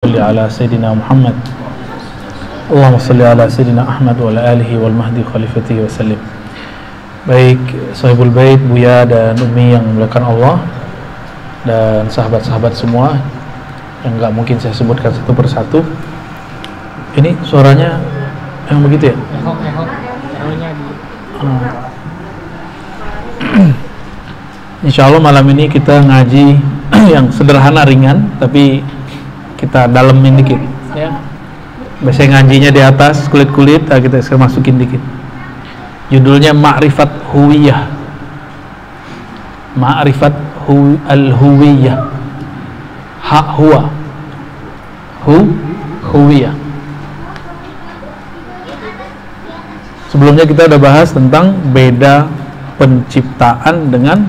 صل على سيدنا محمد اللهم صل على سيدنا Ahmad wa ala alihi wal mahdi khalifatihi wasallim Baik sahibul bait, Buya dan Umi yang melakukan Allah dan sahabat-sahabat semua yang nggak mungkin saya sebutkan satu persatu. Ini suaranya yang begitu ya? Ehok, ehok, taruhnya di Hmm. Insya Allah malam ini kita ngaji yang sederhana ringan tapi kita dalemin dikit ya. Biasanya ngajinya di atas kulit-kulit, nah kita sekarang masukin dikit. Judulnya Ma'rifat Huwiyah. Ma'rifat hu al-huwiyah. Hak huwa. Hu huwiyah. Sebelumnya kita udah bahas tentang beda penciptaan dengan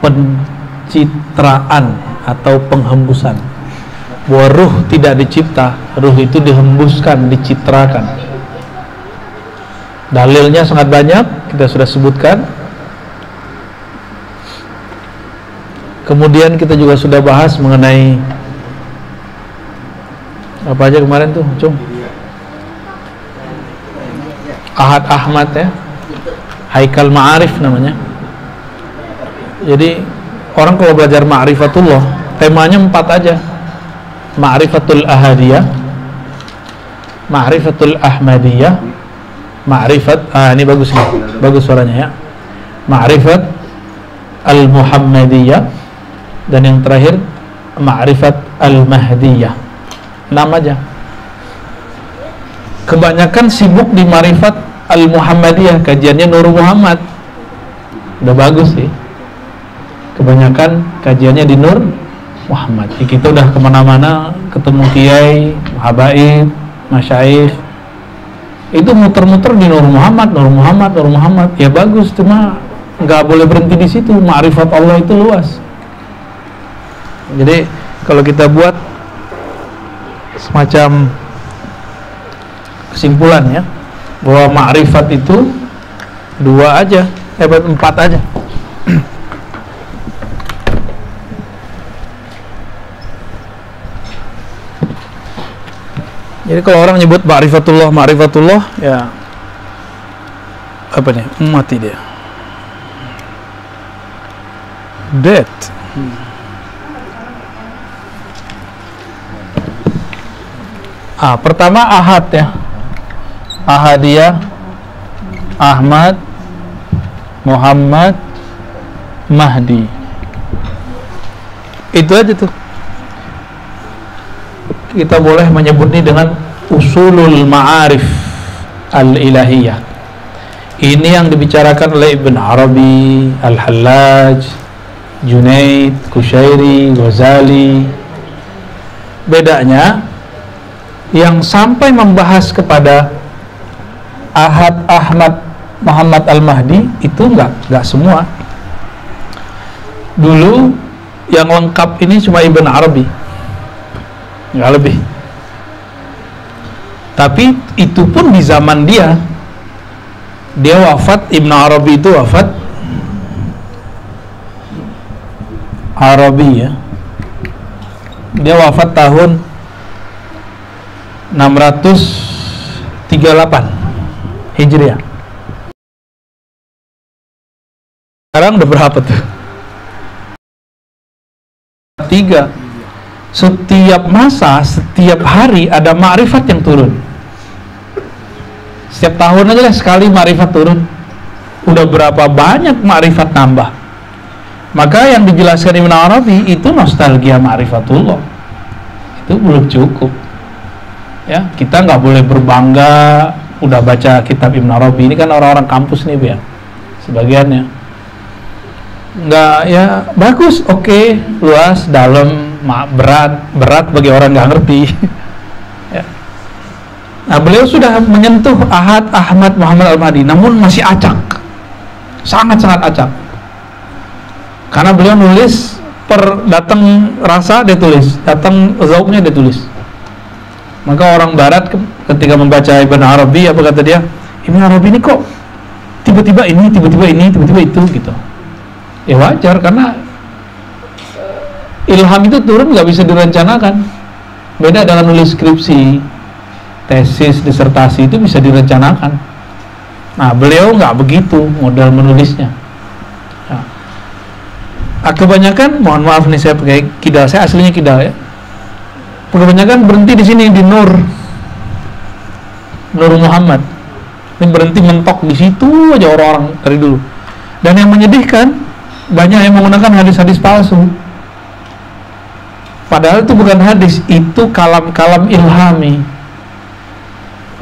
pencitraan atau penghembusan. Bahwa ruh tidak dicipta, ruh itu dihembuskan, dicitrakan. Dalilnya sangat banyak, kita sudah sebutkan. Kemudian kita juga sudah bahas mengenai apa aja kemarin tuh, Cung? Ahad Ahmad ya Haikal Ma'arif namanya jadi orang kalau belajar Ma'rifatullah temanya empat aja Ma'rifatul Ahadiyah. Ma'rifatul Ahmadiyah. Ma'rifat ah ini bagus nih. Bagus suaranya ya. Ma'rifat Al-Muhammadiyah. Dan yang terakhir Ma'rifat Al-Mahdiyah. Enam aja. Kebanyakan sibuk di Ma'rifat Al-Muhammadiyah. Kajiannya Nur Muhammad. Udah bagus sih. Kebanyakan kajiannya di Nur Muhammad. Ya, kita udah ke mana-mana ketemu kiai, habaib, masyaikh itu muter-muter di Nur Muhammad, Nur Muhammad, Nur Muhammad. Ya bagus cuma nggak boleh berhenti di situ. Ma'rifat Allah itu luas. Jadi kalau kita buat semacam kesimpulan ya bahwa ma'rifat itu dua aja eh empat aja jadi kalau orang nyebut ma'rifatullah ma'rifatullah ya apa nih? Mati dia. Dead. Ah pertama ahad ya. Ahadiyah Ahmad Muhammad Mahdi. Itu aja tuh kita boleh menyebut ini dengan usulul ma'arif al-ilahiyah ini yang dibicarakan oleh Ibn Arabi Al-Hallaj Junaid Kushairi Ghazali bedanya yang sampai membahas kepada Ahad Ahmad Muhammad Al-Mahdi itu enggak, enggak semua. Dulu yang lengkap ini cuma Ibn Arabi. Enggak lebih. Tapi itu pun di zaman dia. Dia wafat Ibn Arabi itu wafat Arabi ya. Dia wafat tahun 638 Hijriah. Sekarang udah berapa tuh? Tiga. Setiap masa, setiap hari ada ma'rifat yang turun. Setiap tahun aja lah sekali ma'rifat turun. Udah berapa banyak ma'rifat nambah. Maka yang dijelaskan Ibn Arabi itu nostalgia ma'rifatullah. Itu belum cukup ya kita nggak boleh berbangga udah baca kitab Ibn Arabi ini kan orang-orang kampus nih ya sebagiannya nggak ya bagus oke okay, luas dalam berat berat bagi orang nggak ngerti. Ya. nah beliau sudah menyentuh Ahad Ahmad Muhammad Al-Mahdi namun masih acak. Sangat-sangat acak. Karena beliau nulis per datang rasa dia tulis datang zauknya dia tulis. Maka orang barat ketika membaca Ibn Arabi apa kata dia? Ibn Arabi ini kok tiba-tiba ini tiba-tiba ini tiba-tiba itu gitu. Ya wajar karena ilham itu turun nggak bisa direncanakan. Beda dengan nulis skripsi tesis disertasi itu bisa direncanakan. Nah beliau nggak begitu modal menulisnya. Nah, ah, kebanyakan mohon maaf nih saya pakai kidal saya aslinya kidal ya. Kebanyakan berhenti di sini di Nur. Nur Muhammad. Ini berhenti mentok di situ aja orang-orang dari dulu. Dan yang menyedihkan banyak yang menggunakan hadis-hadis palsu padahal itu bukan hadis itu kalam-kalam ilhami.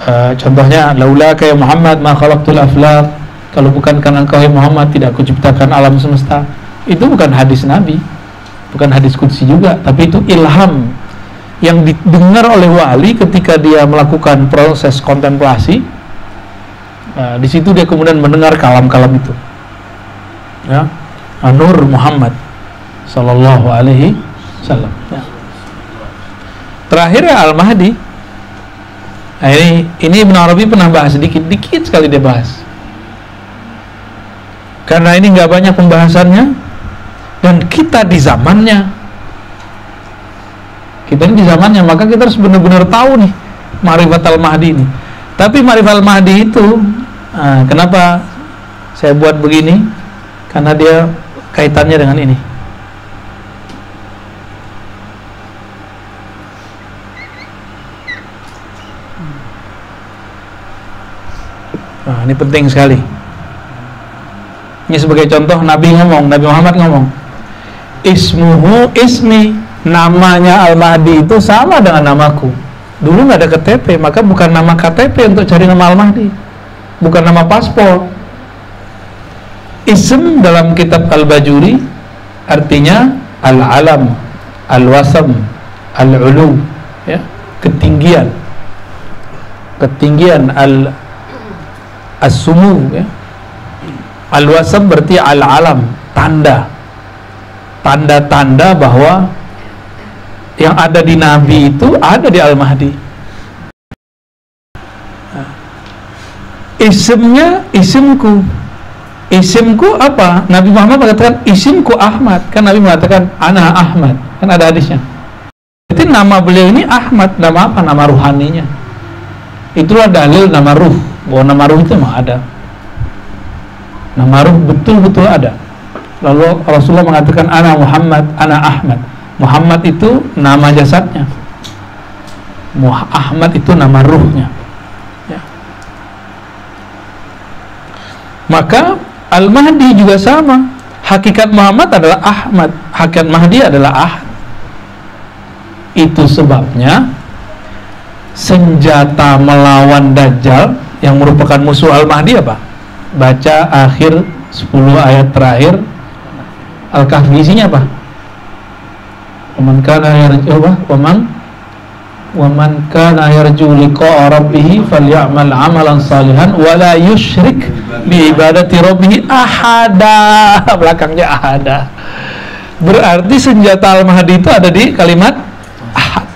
Uh, contohnya laula kayak Muhammad ma khalaqtul aflaq. Kalau bukan karena engkau Muhammad tidak aku ciptakan alam semesta. Itu bukan hadis Nabi bukan hadis kudsi juga tapi itu ilham yang didengar oleh wali ketika dia melakukan proses kontemplasi. Nah, di situ dia kemudian mendengar kalam-kalam itu. Ya Nur Muhammad Sallallahu Alaihi Wasallam ya. terakhir ya Al Mahdi nah, ini ini Ibn Arabi pernah bahas sedikit dikit sekali dia bahas. Karena ini nggak banyak pembahasannya dan kita di zamannya kita ini di zamannya maka kita harus benar-benar tahu nih Ma'rifat al-Mahdi ini. Tapi Ma'rifat al-Mahdi itu nah, kenapa saya buat begini? Karena dia kaitannya dengan ini Nah, ini penting sekali. Ini sebagai contoh Nabi ngomong, Nabi Muhammad ngomong, Ismuhu ismi namanya Al-Mahdi itu sama dengan namaku. Dulu nggak ada KTP maka bukan nama KTP untuk cari nama Al-Mahdi. Bukan nama paspor. Ism dalam kitab Al-Bajuri artinya Al-Alam Al-Wasam Al-Ulu ya, ketinggian. Ketinggian al as-sumu ya. Al-Wasam berarti Al-Alam tanda. Tanda-tanda bahwa yang ada di Nabi itu ada di Al-Mahdi. Isimnya isimku. Isimku apa? Nabi Muhammad mengatakan isimku Ahmad. Kan Nabi mengatakan ana Ahmad. Kan ada hadisnya. Jadi nama beliau ini Ahmad. Nama apa? nama ruhaninya itulah dalil nama ruh bahwa nama ruh itu memang ada. Nama ruh betul-betul ada. Lalu Rasulullah mengatakan ana Muhammad ana Ahmad. Muhammad itu nama jasadnya. Ahmad itu nama ruhnya. Ya. maka Al-Mahdi juga sama. Hakikat Muhammad adalah Ahmad. Hakikat Mahdi adalah Ahad. Itu sebabnya senjata melawan Dajjal yang merupakan musuh Al-Mahdi apa? baca akhir 10 ayat terakhir Al-Kahfi isinya apa? Waman kana yarju apa? Waman Waman kana yarju liqa'a rabbih falyamal amalan salihan wala yusyrik bi ibadati rabbih ahada. Belakangnya ahada. Berarti senjata Al-Mahdi itu ada di kalimat ahad.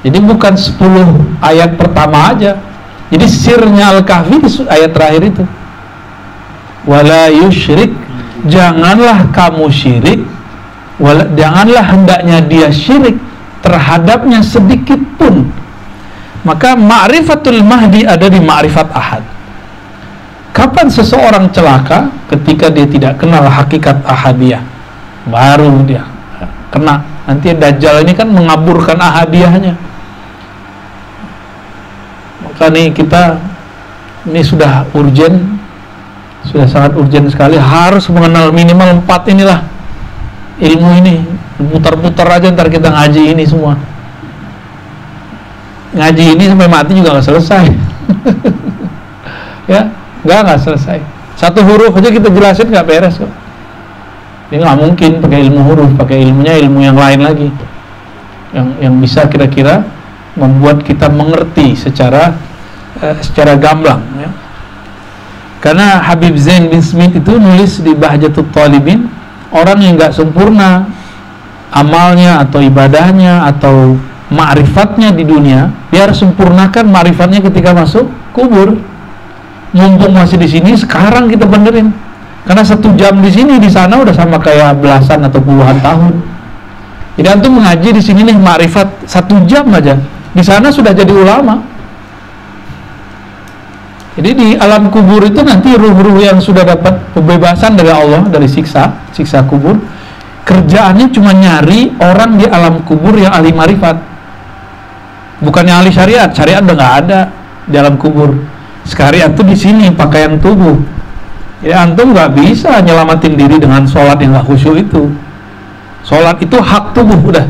Jadi bukan 10 ayat pertama aja. Jadi sirnya Al-Kahfi ayat terakhir itu. Wala yusyrik janganlah kamu syirik. Janganlah hendaknya dia syirik terhadapnya sedikit pun. Maka ma'rifatul mahdi ada di ma'rifat ahad. Kapan seseorang celaka? Ketika dia tidak kenal hakikat ahadiyah. Baru dia kena. Nanti dajjal ini kan mengaburkan ahadiyahnya maka kita ini sudah urgent sudah sangat urgent sekali. Harus mengenal minimal empat inilah ilmu ini. Putar-putar aja ntar kita ngaji ini semua. Ngaji ini sampai mati juga nggak selesai. Ya nggak nggak selesai. Satu huruf aja kita jelasin nggak beres kok. Ini nggak mungkin pakai ilmu huruf pakai ilmunya ilmu yang lain lagi. Yang yang bisa kira-kira membuat kita mengerti secara uh, secara gamblang ya. karena Habib Zain bin Smith itu nulis di Bahjatul Talibin orang yang nggak sempurna amalnya atau ibadahnya atau ma'rifatnya di dunia harus sempurnakan ma'rifatnya ketika masuk kubur mumpung masih di sini sekarang kita benerin karena satu jam di sini di sana udah sama kayak belasan atau puluhan tahun Jadi antum mengaji di sini nih ma'rifat satu jam aja. Di sana sudah jadi ulama. Jadi di alam kubur itu nanti ruh-ruh yang sudah dapat pembebasan dari Allah dari siksa, siksa kubur, kerjaannya cuma nyari orang di alam kubur yang ahli marifat. Bukannya ahli syariat, syariat udah nggak ada di alam kubur. Sekalian tuh di sini pakaian tubuh. Ya antum nggak bisa nyelamatin diri dengan sholat yang nggak khusyuk itu. Sholat itu hak tubuh udah.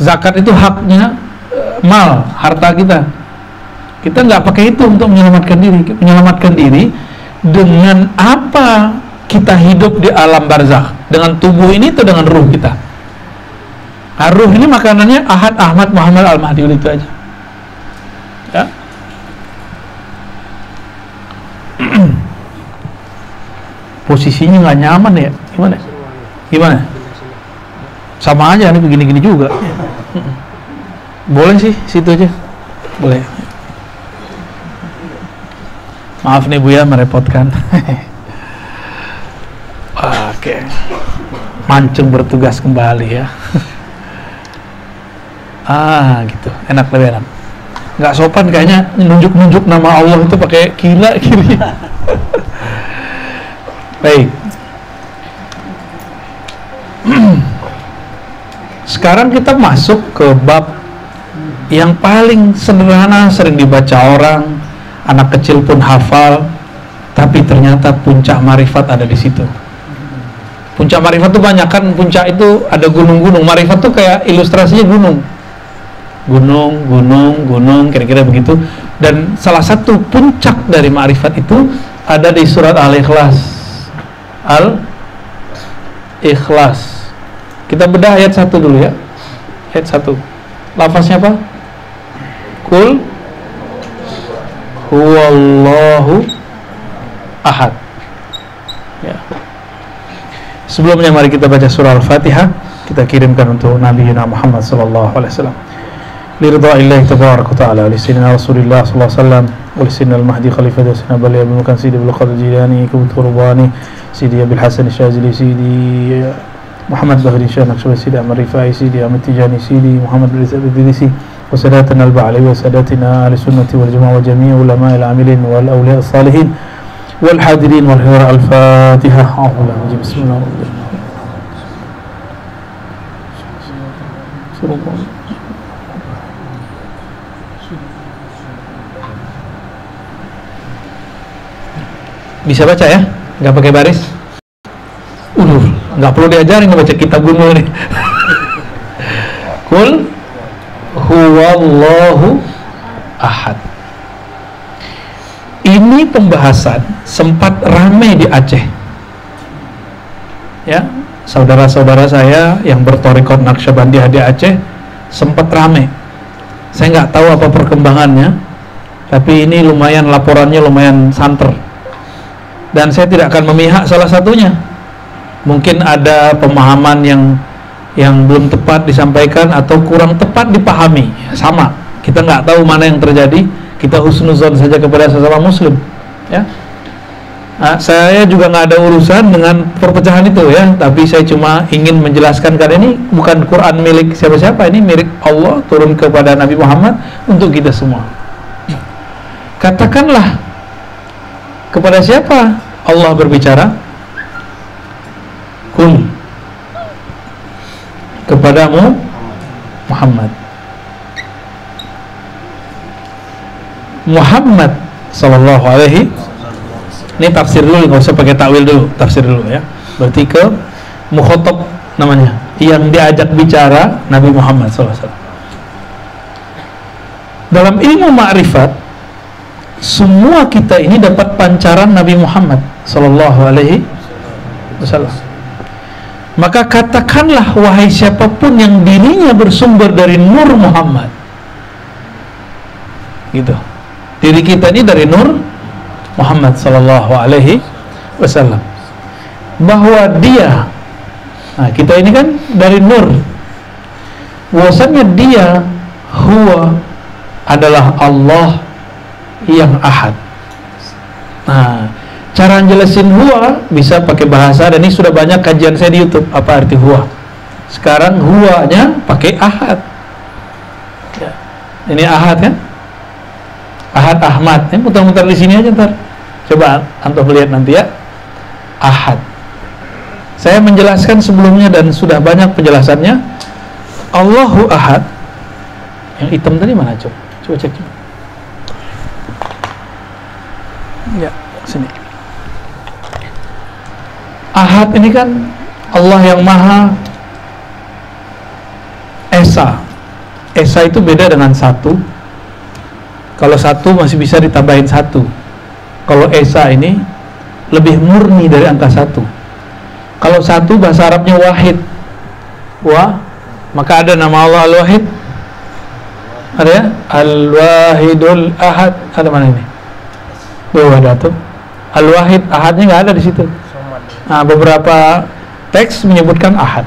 Zakat itu haknya eh, mal, harta kita kita nggak pakai itu untuk menyelamatkan diri. Menyelamatkan diri dengan apa kita hidup di alam barzakh? Dengan tubuh ini atau dengan ruh kita? Nah, ruh ini makanannya Ahad Ahmad Muhammad Al Mahdi itu aja. Ya. Posisinya nggak nyaman ya? Gimana? Gimana? Sama aja nih begini-gini juga. Boleh sih situ aja. Boleh. Maaf nih Bu ya merepotkan. Oke. Mancung bertugas kembali ya. ah, gitu. Enak lebih enak. Nggak sopan kayaknya nunjuk-nunjuk nama Allah itu pakai gila kiri. Baik. Sekarang kita masuk ke bab yang paling sederhana sering dibaca orang anak kecil pun hafal tapi ternyata puncak marifat ada di situ. Puncak marifat itu banyak kan puncak itu ada gunung-gunung. Marifat itu kayak ilustrasinya gunung. Gunung, gunung, gunung kira-kira begitu. Dan salah satu puncak dari marifat itu ada di surat Al-Ikhlas. Al-Ikhlas. Kita bedah ayat satu dulu ya. Ayat satu. Lafaznya apa? Kul huwallahu ahad ya. sebelumnya mari kita baca surah al-fatihah kita kirimkan untuk Nabi Muhammad sallallahu alaihi wasallam لرضا الله تبارك وتعالى ولسيدنا رسول الله صلى الله عليه وسلم ولسيدنا المهدي خليفة سيدنا بلي أبي مكان سيدي أبو القادر الجيلاني كبت رباني سيدي أبي الحسن الشاذلي سيدي محمد بهري شاه نقشبة سيدي أمر رفاعي سيدي أحمد تجاني سيدي محمد الإدريسي وساداتنا البعلي وساداتنا أهل السنة والجماعة وجميع علماء العاملين والأولياء الصالحين والحاضرين والحضور الفاتحة أعوذ بالله بسم الله الرحمن الرحيم Bisa baca ya? Nggak pakai baris? Uh, nggak perlu diajarin baca kitab gunung nih. Kul huwallahu ahad. Ini pembahasan sempat ramai di Aceh. Ya, saudara-saudara saya yang bertorikot Naqsyabandiyah di Aceh sempat ramai. Saya nggak tahu apa perkembangannya, tapi ini lumayan laporannya lumayan santer. Dan saya tidak akan memihak salah satunya. Mungkin ada pemahaman yang yang belum tepat disampaikan atau kurang tepat dipahami. Sama. Kita nggak tahu mana yang terjadi. Kita husnuzon saja kepada sesama muslim ya. Nah, saya juga nggak ada urusan dengan perpecahan itu ya. Tapi saya cuma ingin menjelaskan karena ini bukan Quran milik siapa-siapa. Ini milik Allah turun kepada Nabi Muhammad untuk kita semua. Katakanlah kepada siapa Allah berbicara? Kul kepadamu Muhammad. Muhammad Sallallahu Alaihi. Ini tafsir dulu nggak usah pakai takwil dulu tafsir dulu ya. Berarti ke mukhotob namanya. Yang diajak bicara Nabi Muhammad SAW dalam ilmu ma'rifat semua kita ini dapat pancaran Nabi Muhammad Sallallahu Alaihi Wasallam maka katakanlah wahai siapa pun yang dirinya bersumber dari Nur Muhammad. Gitu. Diri kita ini dari Nur Muhammad Sallallahu Alaihi Wasallam. Bahwa dia nah kita ini kan dari Nur. Bahwasannya dia huwa adalah Allah yang ahad. Nah cara jelasin huwa bisa pakai bahasa dan ini sudah banyak kajian saya di YouTube. Apa arti huwa sekarang huwanya pakai ahad. Ya. ini ahad kan? Ahad ahmad. Ini muter-muter di sini aja ntar. Coba antum lihat nanti ya. Ahad. Saya menjelaskan sebelumnya dan sudah banyak penjelasannya. Allahu ahad. Yang hitam tadi mana coba coba cek coba ya sini ahad ini kan Allah yang maha Esa. Esa itu beda dengan satu. Kalau satu masih bisa ditambahin satu. Kalau Esa ini lebih murni dari angka satu. Kalau satu bahasa Arabnya wahid. Wah maka ada nama Allah al-wahid. Ada ya? Al-wahidul ahad. Ada mana ini? Oh ada tuh. Al-wahid ahadnya nggak ada di situ nah, beberapa teks menyebutkan ahad.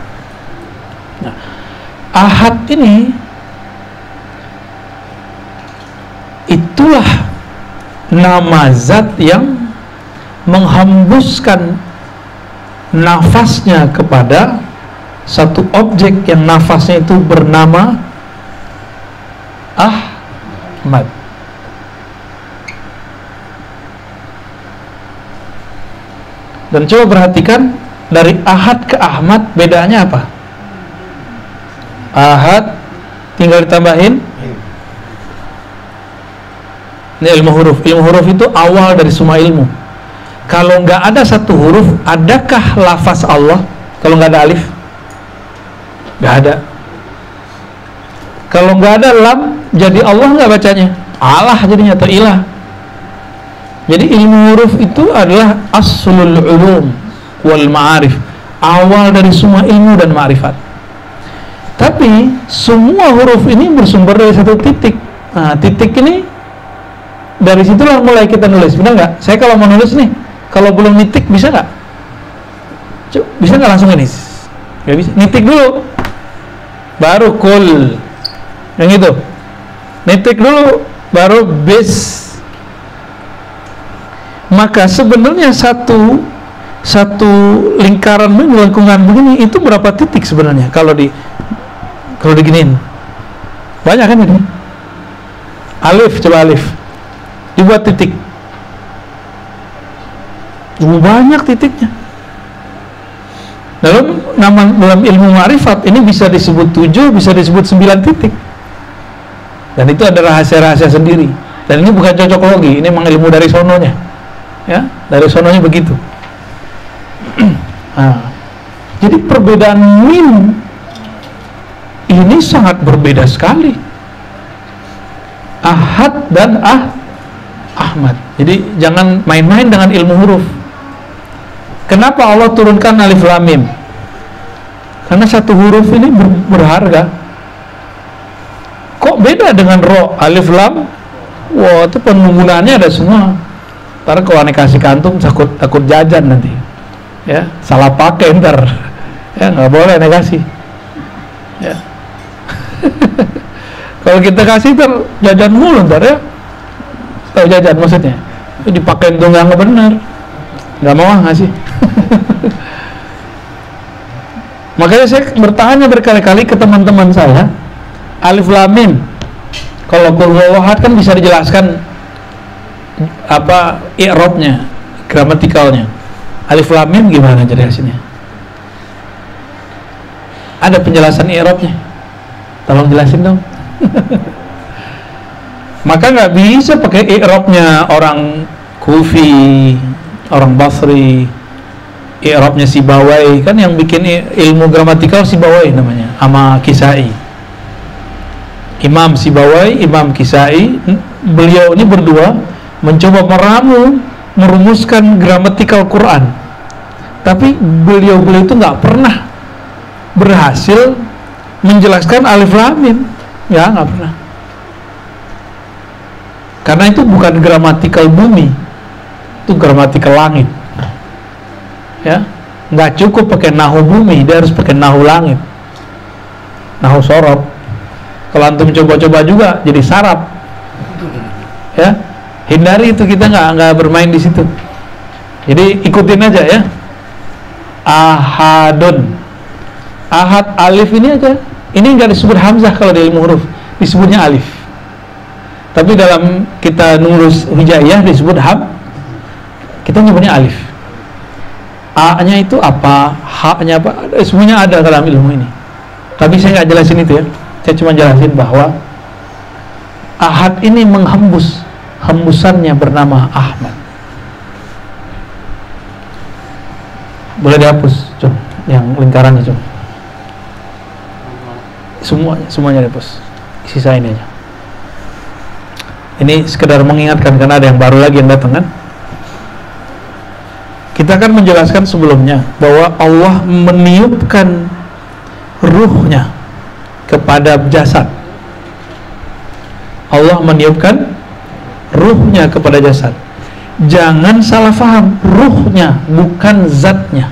Nah, ahad ini itulah nama zat yang menghembuskan nafasnya kepada satu objek yang nafasnya itu bernama Ahmad dan coba perhatikan dari Ahad ke Ahmad bedanya apa? Ahad tinggal ditambahin? Ini ilmu huruf. Ilmu huruf itu awal dari semua ilmu. Kalau nggak ada satu huruf adakah lafaz Allah? Kalau nggak ada alif? Nggak ada. Kalau nggak ada lam jadi Allah nggak bacanya? Allah jadinya atau ilah jadi ilmu huruf itu adalah aslul ulum wal ma'arif. Awal dari semua ilmu dan ma'rifat. Tapi semua huruf ini bersumber dari satu titik. Nah titik ini dari situlah mulai kita nulis. Benar nggak? Saya kalau mau nulis nih kalau belum nitik bisa nggak? Bisa nggak langsung ini? Nggak bisa. Nitik dulu. Baru kul. Yang itu. Nitik dulu baru bis maka sebenarnya satu satu lingkaran lingkungan begini itu berapa titik sebenarnya kalau di kalau diginiin? Banyak kan ini? Alif coba alif. Dibuat titik. Banyak titiknya. Dalam nama dalam ilmu marifat ini bisa disebut tujuh bisa disebut sembilan titik. Dan itu ada rahasia-rahasia sendiri. Dan ini bukan cocok logi ini memang ilmu dari sononya ya dari sononya begitu nah, jadi perbedaan min ini sangat berbeda sekali ahad dan ah ahmad jadi jangan main-main dengan ilmu huruf Kenapa Allah turunkan alif lam mim? Karena satu huruf ini ber berharga. Kok beda dengan ro alif lam? Wah, itu penggunaannya ada semua. Ntar kalau aneh kasih kantung takut takut jajan nanti. Ya, salah pakai ntar. Ya, nggak boleh aneh kasih. Ya. kalau kita kasih ntar jajan mulu ntar ya. Tahu jajan maksudnya? Itu dipakai tunggang benar. Nggak mau ah ngasih. Makanya saya bertanya berkali-kali ke teman-teman saya, alif lam mim. Kalau kulhuwahat kan bisa dijelaskan apa i'rabnya, gramatikalnya. Alif lam mim gimana jelasinnya? Ada penjelasan i'rabnya? Tolong jelasin dong. Maka nggak bisa pakai i'rabnya orang Kufi, orang Basri, i'rabnya si Bawai kan yang bikin ilmu gramatikal si Bawai namanya sama Kisai Imam si Bawai Imam Kisai beliau ini berdua mencoba meramu merumuskan gramatikal Quran. Tapi beliau-beliau itu nggak pernah berhasil menjelaskan alif lam mim. Ya nggak pernah. Karena itu bukan gramatikal bumi itu gramatikal langit. Ya nggak cukup pakai nahu bumi dia harus pakai nahu langit. Nahu sorot. Kalau antum coba-coba juga jadi sarap. Ya hindari itu kita nggak nggak bermain di situ. Jadi ikutin aja ya. Ahadun. Ahad alif ini aja. Ini nggak disebut hamzah kalau di ilmu huruf. Disebutnya alif. Tapi dalam kita nulis hijaiyah disebut ham. Kita nyebutnya alif. A nya itu apa? H nya apa? Eh, semuanya ada dalam ilmu ini. Tapi saya nggak jelasin itu ya. Saya cuma jelasin bahwa ahad ini menghembus hembusannya bernama Ahmad. Boleh dihapus cung yang lingkarannya cung semuanya semuanya dihapus. Sisa ini aja. Ini sekedar mengingatkan karena ada yang baru lagi yang datang kan? Kita akan menjelaskan sebelumnya bahwa Allah meniupkan ruhnya kepada jasad. Allah meniupkan ruhnya kepada jasad. Jangan salah faham ruhnya bukan zatnya.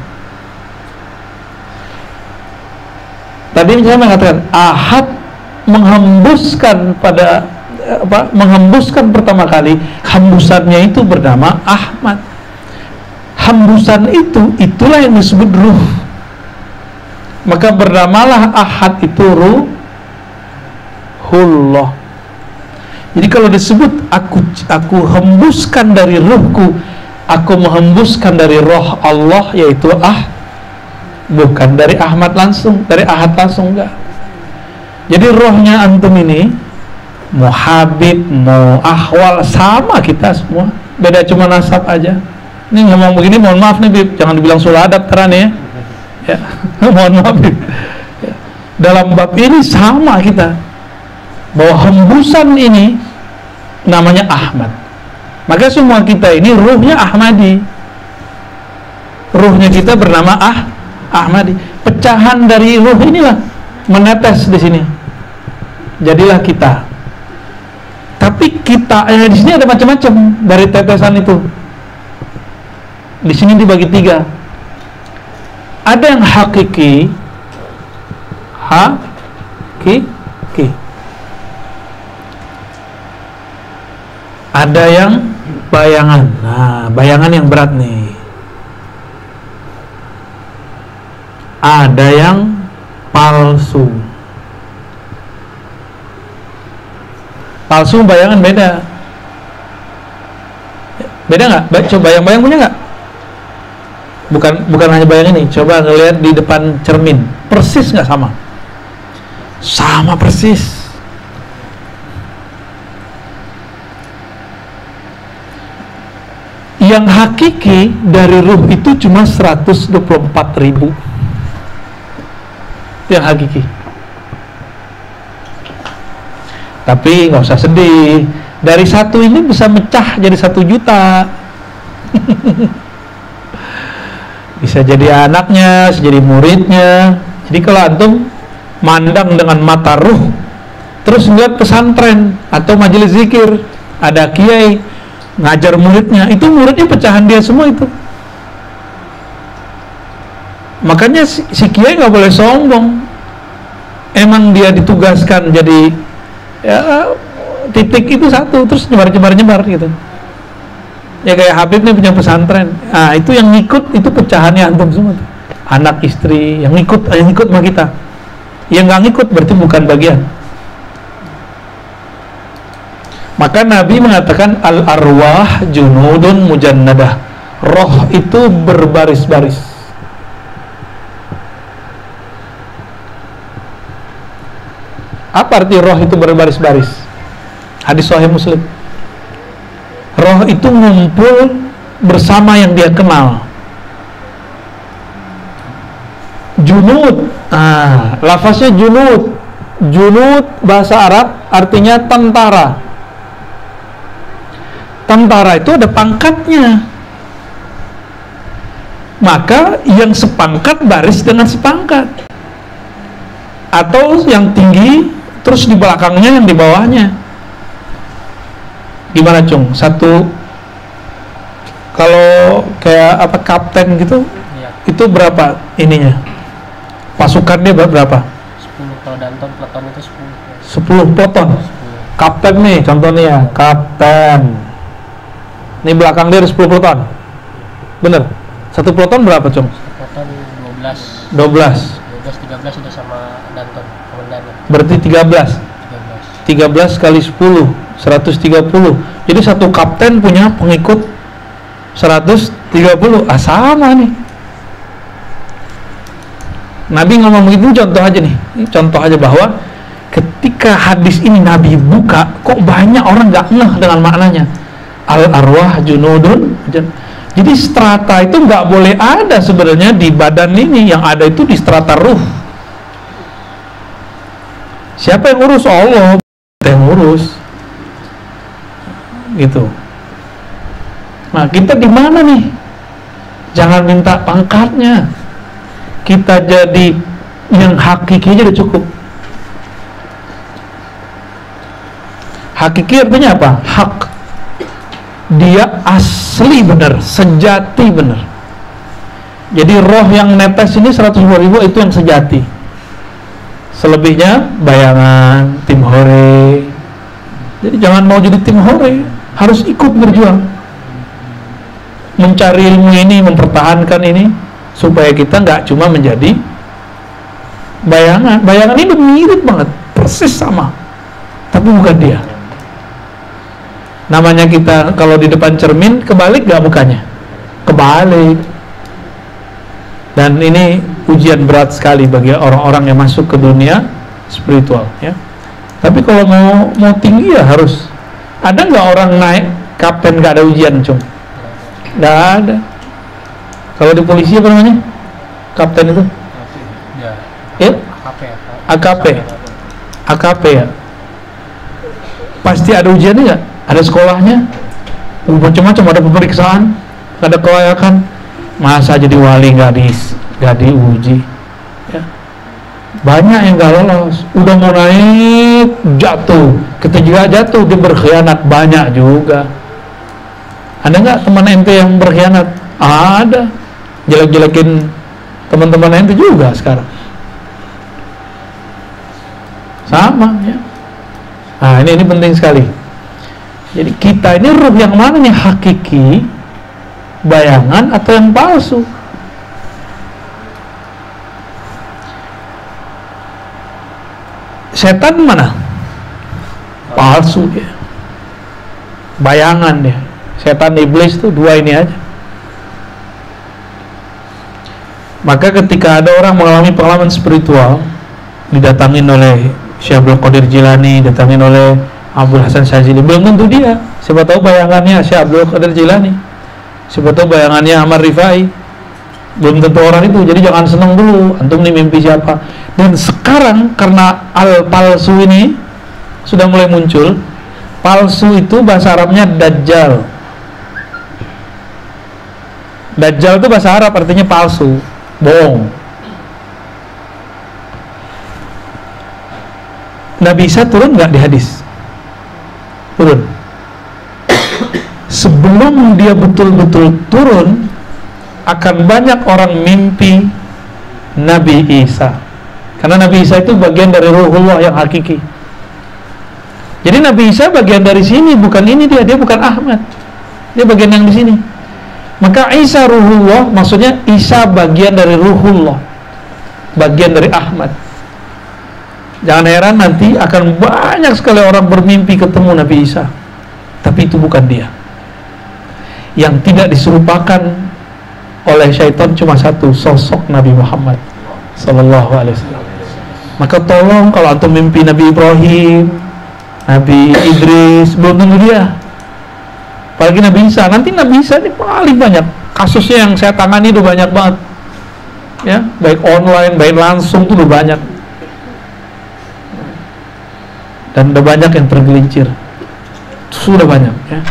Tadi saya mengatakan ahad menghembuskan pada apa menghembuskan pertama kali hembusannya itu bernama Ahmad. Hembusan itu itulah yang disebut ruh. Maka bernamalah ahad itu ruhullah jadi kalau disebut aku aku hembuskan dari ruhku, aku menghembuskan dari roh Allah yaitu ah bukan dari Ahmad langsung, dari Ahad langsung enggak. Jadi rohnya antum ini mau Habib, mau Ahwal sama kita semua. Beda cuma nasab aja. Ini ngomong begini mohon maaf nih Bib, jangan dibilang suladat terang ya. Ya, mohon maaf Bib. Ya. Dalam bab ini sama kita bahwa hembusan ini namanya Ahmad. Maka semua kita ini ruhnya Ahmadi. Ruhnya kita bernama Ah Ahmadi. Pecahan dari ruh inilah menetes di sini. Jadilah kita. Tapi kita eh, di sini ada macam-macam dari tetesan itu. Di sini dibagi tiga. Ada yang hakiki hakiki ada yang bayangan. Nah bayangan yang berat nih. Ada yang palsu. Palsu bayangan beda. Beda nggak? Coba bayang-bayang punya nggak? Bukan bukan hanya bayang ini coba ngelihat di depan cermin. Persis nggak sama? Sama persis yang hakiki dari ruh itu cuma 124 ribu. Yang hakiki. Tapi nggak usah sedih. Dari satu ini bisa mecah jadi satu juta. Bisa jadi anaknya bisa jadi muridnya. Jadi kalau antum mandang dengan mata ruh terus melihat pesantren atau majelis zikir ada kiai ngajar muridnya. Itu muridnya pecahan dia semua itu. Makanya si, si kiai nggak boleh sombong. Emang dia ditugaskan jadi ya titik itu satu terus nyebar nyebar nyebar gitu. Ya kayak Habib nih punya pesantren. Nah itu yang ngikut itu pecahannya antum semua tuh. anak istri yang ngikut yang ngikut sama kita. Yang nggak ngikut berarti bukan bagian maka Nabi mengatakan al arwah junudun mujannadah. Roh itu berbaris-baris. Apa arti roh itu berbaris-baris? Hadis Sahih Muslim. Roh itu ngumpul bersama yang dia kenal. Junud, ah, lafaznya junud. Junud bahasa Arab artinya tentara tentara itu ada pangkatnya. Maka yang sepangkat baris dengan sepangkat. Atau yang tinggi terus di belakangnya yang di bawahnya. Gimana cung? Satu kalau kayak apa kapten gitu ya. itu berapa ininya? Pasukannya berapa? 10 kalau danton peleton itu 10 10 peleton kapten nih contohnya kapten ini belakang dia ada 10 proton. Bener? Satu proton berapa, Cung? Proton 12. 12. 13 sudah sama Danton komandannya berarti 13 13 13 kali 10 130 jadi satu kapten punya pengikut 130 ah sama nih Nabi ngomong begitu contoh aja nih Ini contoh aja bahwa ketika hadis ini Nabi buka kok banyak orang nggak ngeh dengan maknanya al arwah junudun. Jadi strata itu nggak boleh ada sebenarnya di badan ini. Yang ada itu di strata ruh. Siapa yang urus Allah. Yang urus gitu. Nah kita di mana nih? Jangan minta pangkatnya. Kita jadi yang hakiki aja udah cukup. Hakiki artinya apa? hak dia asli benar sejati benar. Jadi roh yang netes ini 110 ribu itu yang sejati. Selebihnya bayangan tim hore. Jadi jangan mau jadi tim hore harus ikut berjuang. Mencari ilmu ini mempertahankan ini supaya kita nggak cuma menjadi bayangan. Bayangan ini mirip banget persis sama tapi bukan dia namanya kita kalau di depan cermin kebalik nggak mukanya kebalik dan ini ujian berat sekali bagi orang-orang yang masuk ke dunia spiritual ya tapi kalau mau mau tinggi ya harus ada nggak orang naik kapten nggak ada ujian cung nggak ada kalau di polisi apa namanya? Kapten itu? ya Ya? AKP ya. AKP. AKP ya. Pasti ada ujiannya nggak? Ada sekolahnya? Uh, Macam-macam ada pemeriksaan, ada kelayakan. Masa jadi wali nggak di nggak diuji? Ya. Banyak yang nggak lolos. Udah mau naik jatuh. Ketika jatuh dia berkhianat banyak juga. Ada nggak teman ente yang berkhianat? Ada. Jelek-jelekin teman-teman ente juga sekarang. Sama ya. Nah ini ini penting sekali. Jadi kita ini ruh yang mana nih hakiki, bayangan atau yang palsu? Setan mana? Palsu dia. Bayangan dia. Setan iblis tuh dua ini aja. Maka ketika ada orang mengalami pengalaman spiritual didatangin oleh Syekh Qadir Jilani, didatangin oleh Abdul Hasan Syazili, belum tentu dia. Siapa tahu bayangannya Syekh Abdul Qadir Jilani. Siapa tahu bayangannya Ahmad Rifai. Belum tentu orang itu. Jadi jangan senang dulu antum nih mimpi siapa. Dan sekarang karena al palsu ini sudah mulai muncul. Palsu itu bahasa Arabnya dajjal. Dajjal itu bahasa Arab artinya palsu bohong Nabi Isa turun nggak di hadis turun. Sebelum dia betul-betul turun akan banyak orang mimpi Nabi Isa. Karena Nabi Isa itu bagian dari ruhullah yang hakiki. Jadi Nabi Isa bagian dari sini bukan ini dia dia bukan Ahmad. Dia bagian yang di sini. Maka Isa ruhullah maksudnya Isa bagian dari ruhullah. Bagian dari Ahmad. Jangan heran nanti akan banyak sekali orang bermimpi ketemu Nabi Isa. Tapi itu bukan dia. Yang tidak diserupakan oleh syaitan cuma satu sosok Nabi Muhammad sallallahu alaihi wasallam. Maka tolong kalau antum mimpi Nabi Ibrahim, Nabi Idris, belum tentu dia apalagi Nabi Isa nanti Nabi Isa ini paling banyak kasusnya yang saya tangani itu banyak banget ya baik online baik langsung itu banyak dan udah banyak yang tergelincir. Sudah banyak ya.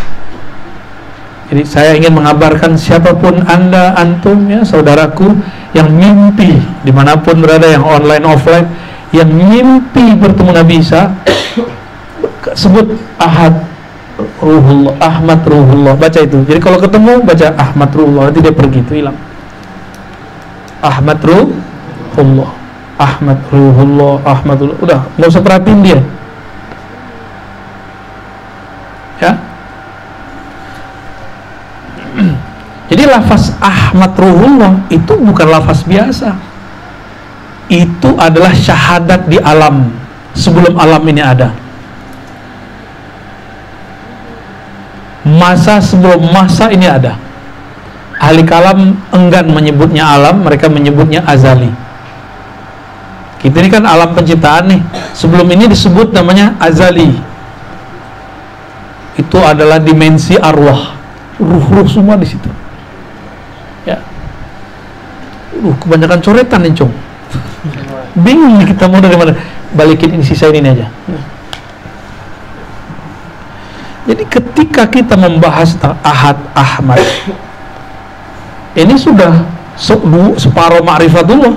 Jadi saya ingin mengabarkan siapa pun anda antum ya saudaraku yang mimpi di mana pun berada yang online offline yang mimpi bertemu Nabi Isa sebut ahad Ruhullah Ahmad Ruhullah. Baca itu. Jadi kalau ketemu baca Ahmad Ruhullah. Nanti dia pergi itu hilang. Ahmad Ruhullah. Ahmad Ruhullah Ahmad Ruhullah. Udah nggak usah perhatiin dia ya jadi lafaz Ahmad Ruhullah itu bukan lafaz biasa. Itu adalah syahadat di alam sebelum alam ini ada. Masa sebelum masa ini ada. Ahli kalam enggan menyebutnya alam mereka menyebutnya azali. Kita ini kan alam penciptaan nih. Sebelum ini disebut namanya azali. Itu adalah dimensi arwah. Ruh-ruh semua di situ uh kebanyakan coretan nih cung. Bingung nih kita mau dari mana. Balikin ini sisa ini aja. Jadi ketika kita membahas tentang Ahad Ahmad ini sudah se separuh ma'rifatullah.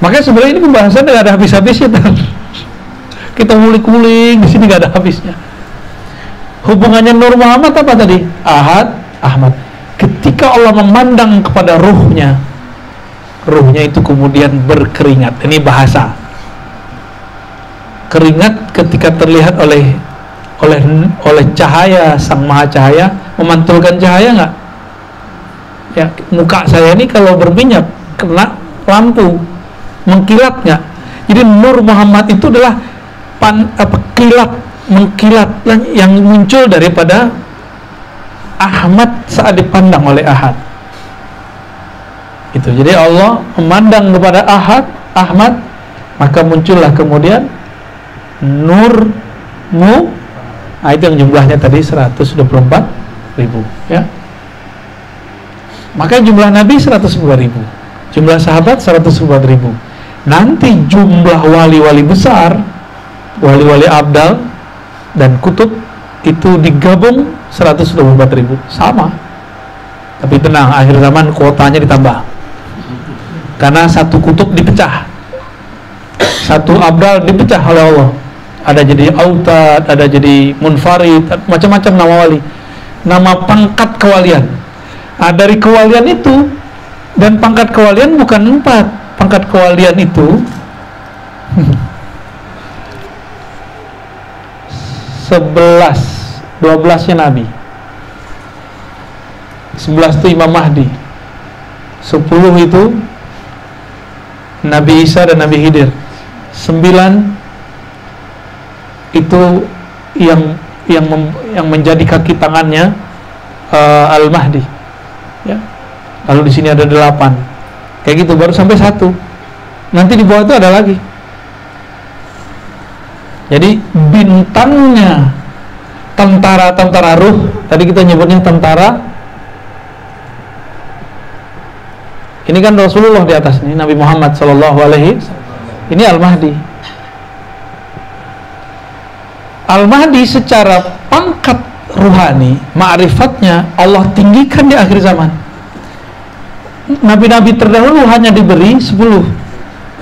Makanya sebenarnya ini pembahasan tidak ada habis-habisnya kita ngulik-ngulik di sini nggak ada habisnya. Hubungannya Nur Muhammad apa tadi? Ahad, Ahmad. Ketika Allah memandang kepada ruhnya, ruhnya itu kemudian berkeringat. Ini bahasa. Keringat ketika terlihat oleh oleh oleh cahaya sang maha cahaya memantulkan cahaya nggak? Ya muka saya ini kalau berminyak kena lampu mengkilat nggak? Jadi Nur Muhammad itu adalah pan, apa, kilat mengkilat yang muncul daripada Ahmad saat dipandang oleh Ahad. Itu. Jadi Allah memandang kepada Ahad Ahmad maka muncullah kemudian nur mu nah, itu yang jumlahnya tadi 124 ribu ya. Maka jumlah Nabi 110 ribu jumlah sahabat 110 ribu. Nanti jumlah wali-wali besar wali-wali abdal dan kutub itu digabung 124 ribu. Sama. Tapi tenang akhir zaman kuotanya ditambah. Karena satu kutub dipecah. Satu abdal dipecah oleh Allah. Ada jadi autad, ada jadi munfarid macam-macam nama wali. Nama pangkat kewalian. Nah, dari kewalian itu dan pangkat kewalian bukan empat. Pangkat kewalian itu 11 12 nya Nabi. 11 itu Imam Mahdi. 10 itu Nabi Isa dan Nabi Khidir 9 itu yang yang mem, yang menjadi kaki tangannya uh, Al Mahdi ya. Lalu di sini ada 8 kayak gitu baru sampai satu. Nanti di bawah itu ada lagi. Jadi bintangnya tentara-tentara ruh, tadi kita nyebutnya tentara. Ini kan Rasulullah di atas ini, Nabi Muhammad Shallallahu Alaihi. Ini Al Mahdi. Al Mahdi secara pangkat ruhani, ma'rifatnya Allah tinggikan di akhir zaman. Nabi-nabi terdahulu hanya diberi 10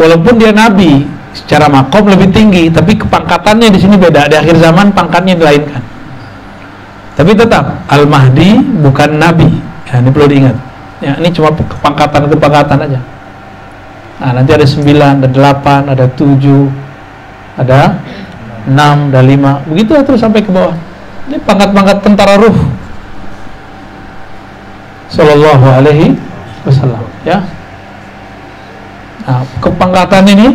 Walaupun dia nabi secara makom lebih tinggi tapi kepangkatannya di sini beda di akhir zaman pangkatnya dilainkan tapi tetap Al Mahdi bukan Nabi. Ya, ini perlu diingat. Ya, ini cuma kepangkatan kepangkatan aja. Nah nanti ada 9 ada 8 ada 7 ada 6 ada 5 begitu terus sampai ke bawah. Ini pangkat-pangkat tentara ruh. Sallallahu alaihi wasallam. Ya. Nah, kepangkatan ini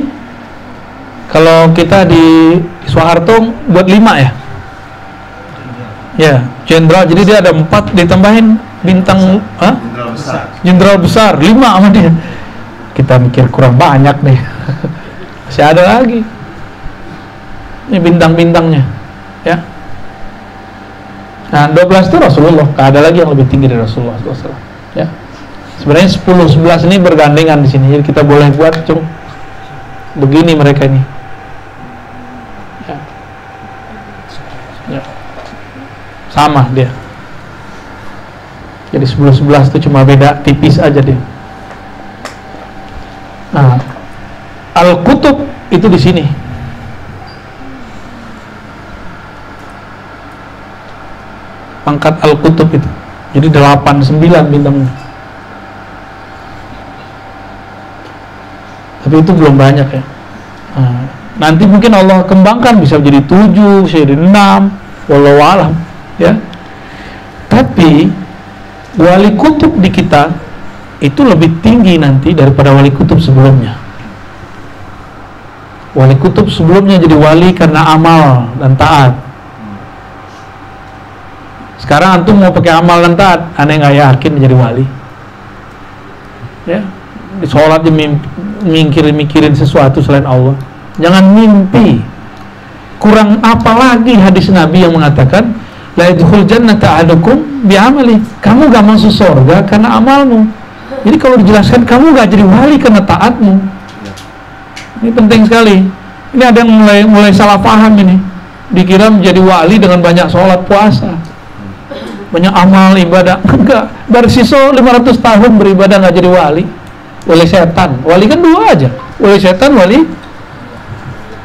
kalau kita di Soeharto buat lima ya ya jenderal. Jadi dia ada empat ditambahin bintang jenderal besar. Jenderal besar lima sama dia. Kita mikir kurang banyak nih. Masih ada lagi. Ini bintang-bintangnya ya. Nah 12 itu Rasulullah. Gak ada lagi yang lebih tinggi dari Rasulullah SAW ya. Sebenarnya 10 11 ini bergandengan di sini. Jadi kita boleh buat cung begini mereka ini sama dia. Jadi 10-11 itu cuma beda tipis aja dia. Nah Al-Kutub itu di sini. Pangkat Al-Kutub itu. Jadi 8 9 bintangnya. Tapi itu belum banyak ya. Nah, nanti mungkin Allah kembangkan bisa jadi 7 bisa jadi 6 walau alam ya tapi wali kutub di kita itu lebih tinggi nanti daripada wali kutub sebelumnya Wali kutub sebelumnya jadi wali karena amal dan taat. Sekarang antum mau pakai amal dan taat, aneh nggak yakin jadi wali. Ya, di sholat mikirin mikirin sesuatu selain Allah. Jangan mimpi. Kurang apa lagi hadis Nabi yang mengatakan la yadkhul jannata ahadukum bi amali. Kamu gak masuk surga karena amalmu. Jadi kalau dijelaskan kamu gak jadi wali karena taatmu. Ini penting sekali. Ini ada yang mulai mulai salah paham ini. Dikira menjadi wali dengan banyak sholat puasa. Banyak amal ibadah. Enggak. Dari sisa 500 tahun beribadah nggak jadi wali. Wali setan. Wali kan dua aja. Wali setan, wali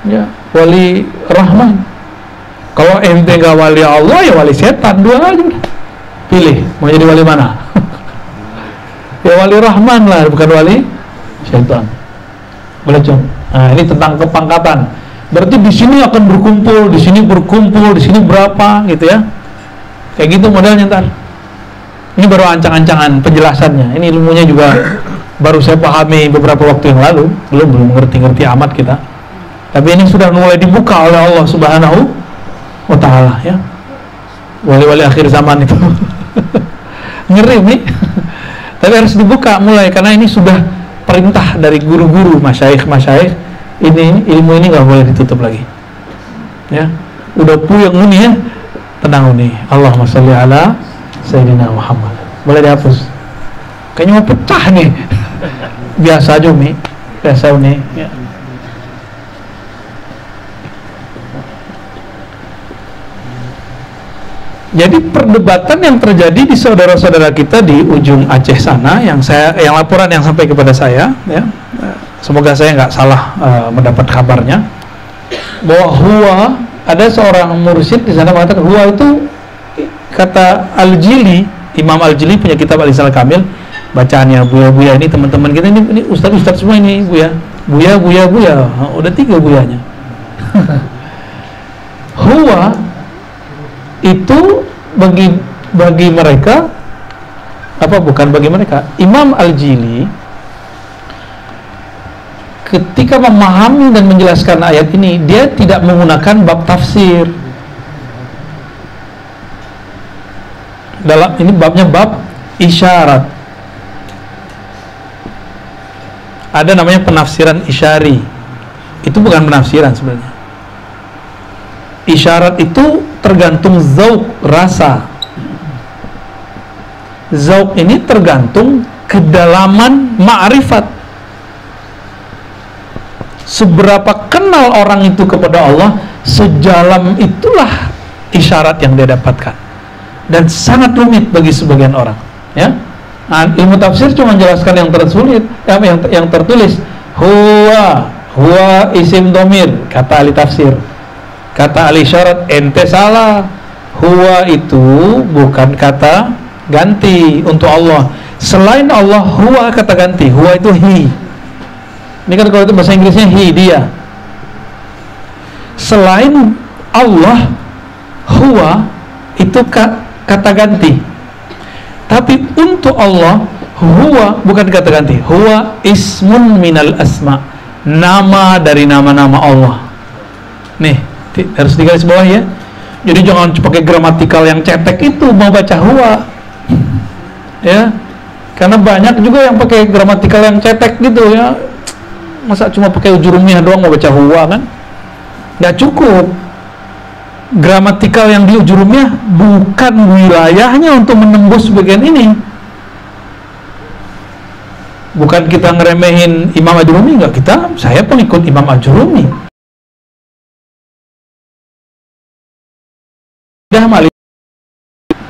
ya, wali rahman. Kalau ente nggak wali Allah ya wali setan dua aja. Pilih mau jadi wali mana? ya wali rahman lah bukan wali setan. Boleh coba. Nah, ini tentang kepangkatan. Berarti di sini akan berkumpul, di sini berkumpul, di sini berapa gitu ya. Kayak gitu modelnya ntar. Ini baru ancang-ancangan penjelasannya. Ini ilmunya juga baru saya pahami beberapa waktu yang lalu. Belum belum ngerti-ngerti amat kita. Tapi ini sudah mulai dibuka oleh Allah Subhanahu wa taala ya. Wali-wali akhir zaman itu. Ngeri nih. Tapi harus dibuka mulai karena ini sudah perintah dari guru-guru masyaikh-masyaikh. Ini ilmu ini nggak boleh ditutup lagi. Ya. Udah puyeng ini ya. Tenang ini. Allahumma sholli ala Sayyidina Muhammad. Boleh dihapus? Kayaknya mau pecah nih. Biasa aja nih biasa nih ya. Jadi perdebatan yang terjadi di saudara-saudara kita di ujung Aceh sana, yang saya, yang laporan yang sampai kepada saya, ya, semoga saya nggak salah uh, mendapat kabarnya, bahwa huwa ada seorang mursyid di sana mengatakan huwa itu kata Al-Jili, Imam Al-Jili punya kitab Al-Isal Kamil, bacaannya buya-buya ini teman-teman kita ini, ini ustadz-ustadz semua ini buya, buya, buya, buya, udah tiga buyanya. huwa itu bagi bagi mereka apa bukan bagi mereka. Imam Al-Jili ketika memahami dan menjelaskan ayat ini dia tidak menggunakan bab tafsir. Dalam ini babnya bab isyarat. Ada namanya penafsiran isyari. Itu bukan penafsiran sebenarnya isyarat itu tergantung zauk rasa. Zauk ini tergantung kedalaman ma'rifat. Seberapa kenal orang itu kepada Allah sejalan itulah isyarat yang dia dapatkan. Dan sangat rumit bagi sebagian orang ya. Nah, ilmu tafsir cuma menjelaskan yang tersulit yang, yang, yang tertulis. Huwa huwa isim domir kata ahli tafsir kata ahli syarat ente salah. Huwa itu bukan kata ganti untuk Allah. Selain Allah huwa kata ganti. Huwa itu hi ini kan kalau itu bahasa Inggrisnya hi dia. Selain Allah huwa itu kata ganti. Tapi untuk Allah huwa bukan kata ganti. Huwa ismun minal asma. Nama dari nama-nama Allah. Nih harus digaris bawah ya. Jadi jangan pakai gramatikal yang cetek itu mau baca huwa ya. Karena banyak juga yang pakai gramatikal yang cetek gitu ya. Masa cuma pakai ujurumnya doang mau baca huwa kan? Nggak cukup. Gramatikal yang di ujurumnya bukan wilayahnya untuk menembus bagian ini. Bukan kita ngeremehin Imam Ajurumi nggak kita. Saya pengikut Imam Ajurumi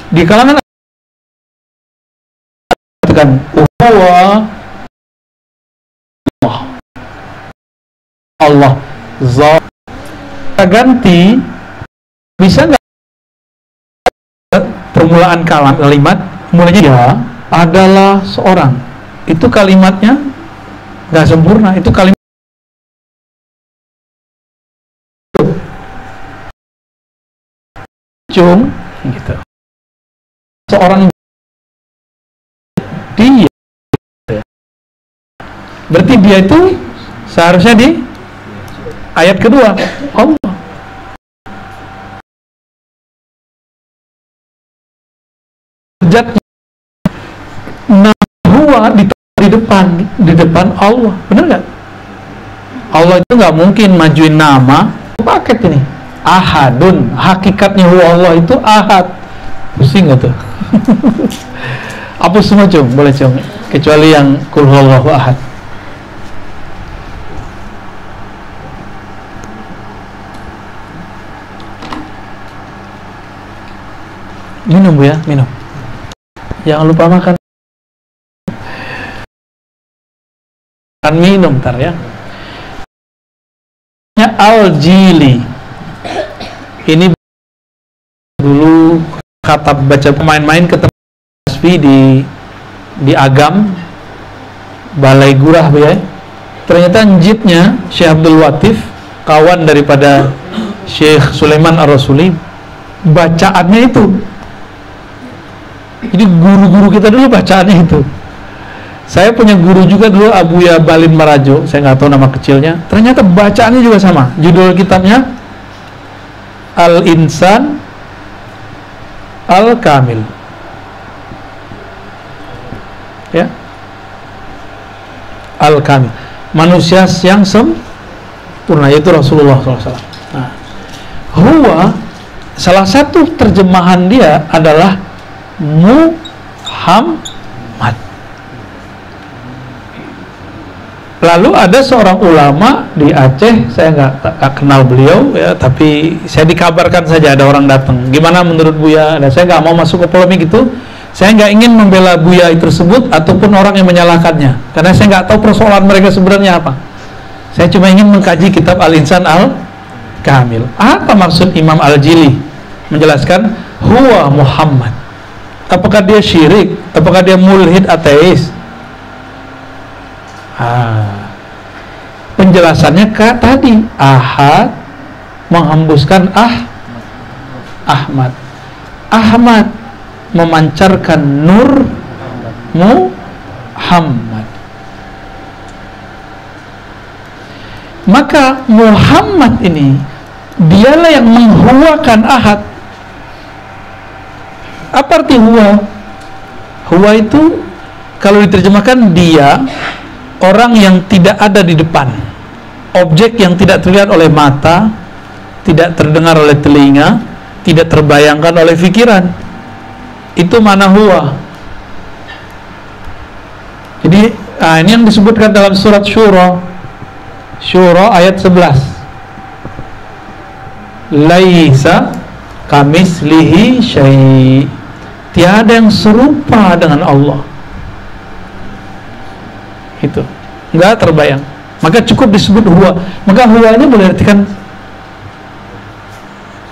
di kalangan katakan huwa Allah. Allah. Zat ganti. Bisa nggak permulaan kalam kalimat? Mulanya ya adalah seorang. Itu kalimatnya nggak sempurna. Itu kalimat cung gitu seorang dia berarti dia itu seharusnya di Ayat kedua, Allah. Derajatnya nah huwa di, depan di depan Allah. Benar nggak? Allah itu nggak mungkin majuin nama paket ini. Ahadun, hakikatnya Allah itu ahad. Pusing nggak tuh? Hapus semua cung, boleh cung. Kecuali yang kul huwallahu ahad. Minum bu ya, minum. Jangan lupa makan. Kan minum ntar ya. Ya, Al-Jili. Ini kata baca pemain-main ketemu Tasfi di di Agam Balai Gurah ya. Ternyata njitnya Syekh Abdul Watif kawan daripada Syekh Sulaiman Ar-Rasuli bacaannya itu. Jadi guru-guru kita dulu bacaannya itu. Saya punya guru juga dulu Abuya Balin Marajo saya nggak tahu nama kecilnya. Ternyata bacaannya juga sama. Judul kitabnya Al Insan Al Kamil ya. Al Kamil manusia yang sempurna yaitu Rasulullah SAW nah, huwa salah satu terjemahan dia adalah Muhammad lalu ada seorang ulama di Aceh saya nggak kenal beliau ya tapi saya dikabarkan saja ada orang datang. Gimana menurut Buya? Dan saya nggak mau masuk ke polemik itu. Saya nggak ingin membela Buya tersebut ataupun orang yang menyalahkannya. Karena saya nggak tahu persoalan mereka sebenarnya apa. Saya cuma ingin mengkaji kitab Al-Insan Al-Kamil. Apa maksud Imam Al-Jili? Menjelaskan huwa Muhammad. Apakah dia syirik? Apakah dia mulhid ateis ah. penjelasannya kak tadi ahad menghembuskan ah Ahmad Ahmad memancarkan nur Muhammad maka Muhammad ini dialah yang menghuakan ahad apa arti huwa? Huwa itu kalau diterjemahkan dia orang yang tidak ada di depan. Objek yang tidak terlihat oleh mata, tidak terdengar oleh telinga, tidak terbayangkan oleh pikiran. Itu mana huwa. Jadi nah ini yang disebutkan dalam surat Syura. Syura ayat 11. Laisa kamislihi syai' tiada yang serupa dengan Allah itu. Nggak terbayang. Maka cukup disebut huwa. Maka huwa ini boleh artikan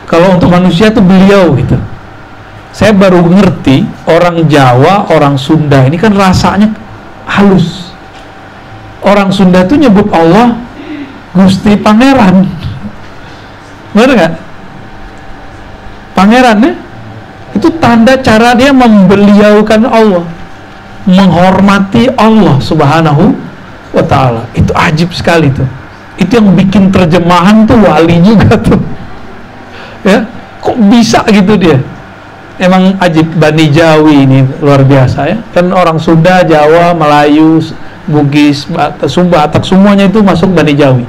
kalau untuk manusia itu beliau gitu. Saya baru ngerti orang Jawa orang Sunda ini kan rasanya halus. Orang Sunda itu nyebut Allah Gusti Pangeran. Benar nggak? Pangeran ya? Itu tanda cara dia membeliaukan Allah menghormati Allah subhanahu wa ta'ala. Itu ajib sekali tuh. Itu yang bikin terjemahan tuh wali juga tuh. Ya kok bisa gitu dia? Emang ajib. Bani Jawi ini luar biasa ya. Kan orang Sunda, Jawa, Melayu Bugis, Sumba, Atak semuanya itu masuk Bani Jawi.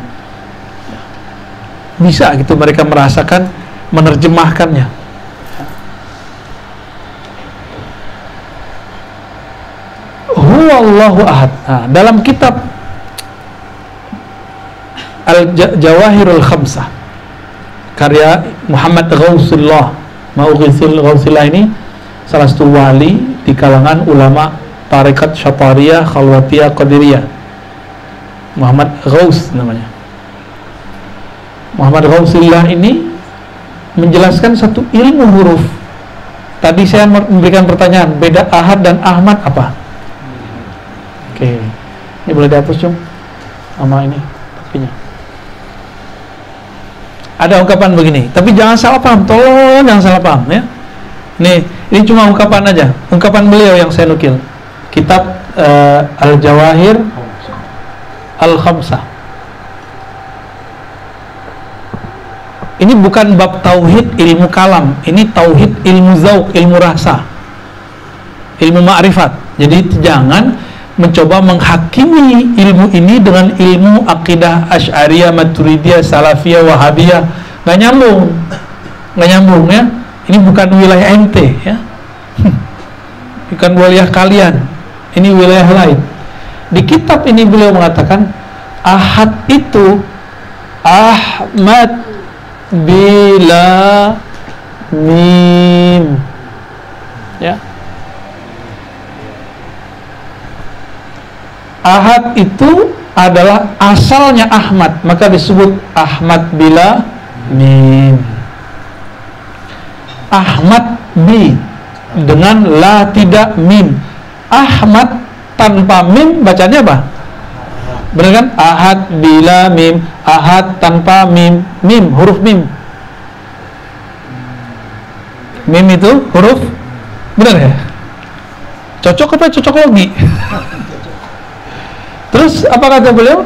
Bisa gitu mereka merasakan menerjemahkannya huwallahu ahad. Nah, dalam kitab Al-Jawahirul Khamsah karya Muhammad Ghausullah Maughithul Ghausillah ini salah satu wali di kalangan ulama tarekat Syatariyah, Khalwatiyah, Qadiriyah Muhammad Ghaus namanya Muhammad Ghausillah ini menjelaskan satu ilmu huruf tadi saya memberikan pertanyaan beda Ahad dan Ahmad apa? Oke. Ini boleh dihapus, Cung? Sama ini tapinya. Ada ungkapan begini, tapi jangan salah paham, tolong jangan salah paham ya. Nih, ini cuma ungkapan aja, ungkapan beliau yang saya nukil. Kitab uh, Al-Jawahir Al-Khamsah. ini bukan bab tauhid ilmu kalam ini tauhid ilmu zauk ilmu rasa ilmu ma'rifat jadi jangan mencoba menghakimi ilmu ini dengan ilmu akidah asy'ariyah maturidiyah salafiyah wahabiyah. Nggak nyambung. Nggak nyambung ya. Ini bukan wilayah ente ya. Bukan wilayah kalian. Ini wilayah lain. Di kitab ini beliau mengatakan ahad itu Ahmad bila mim. Ya Ahad itu adalah asalnya Ahmad maka disebut Ahmad bila mim Ahmad bi dengan la tidak mim Ahmad tanpa mim bacanya apa? Benar kan? Ahad bila mim, ahad tanpa mim, mim huruf mim. Mim itu huruf benar ya? Cocok apa cocok logi? Terus apa kata beliau?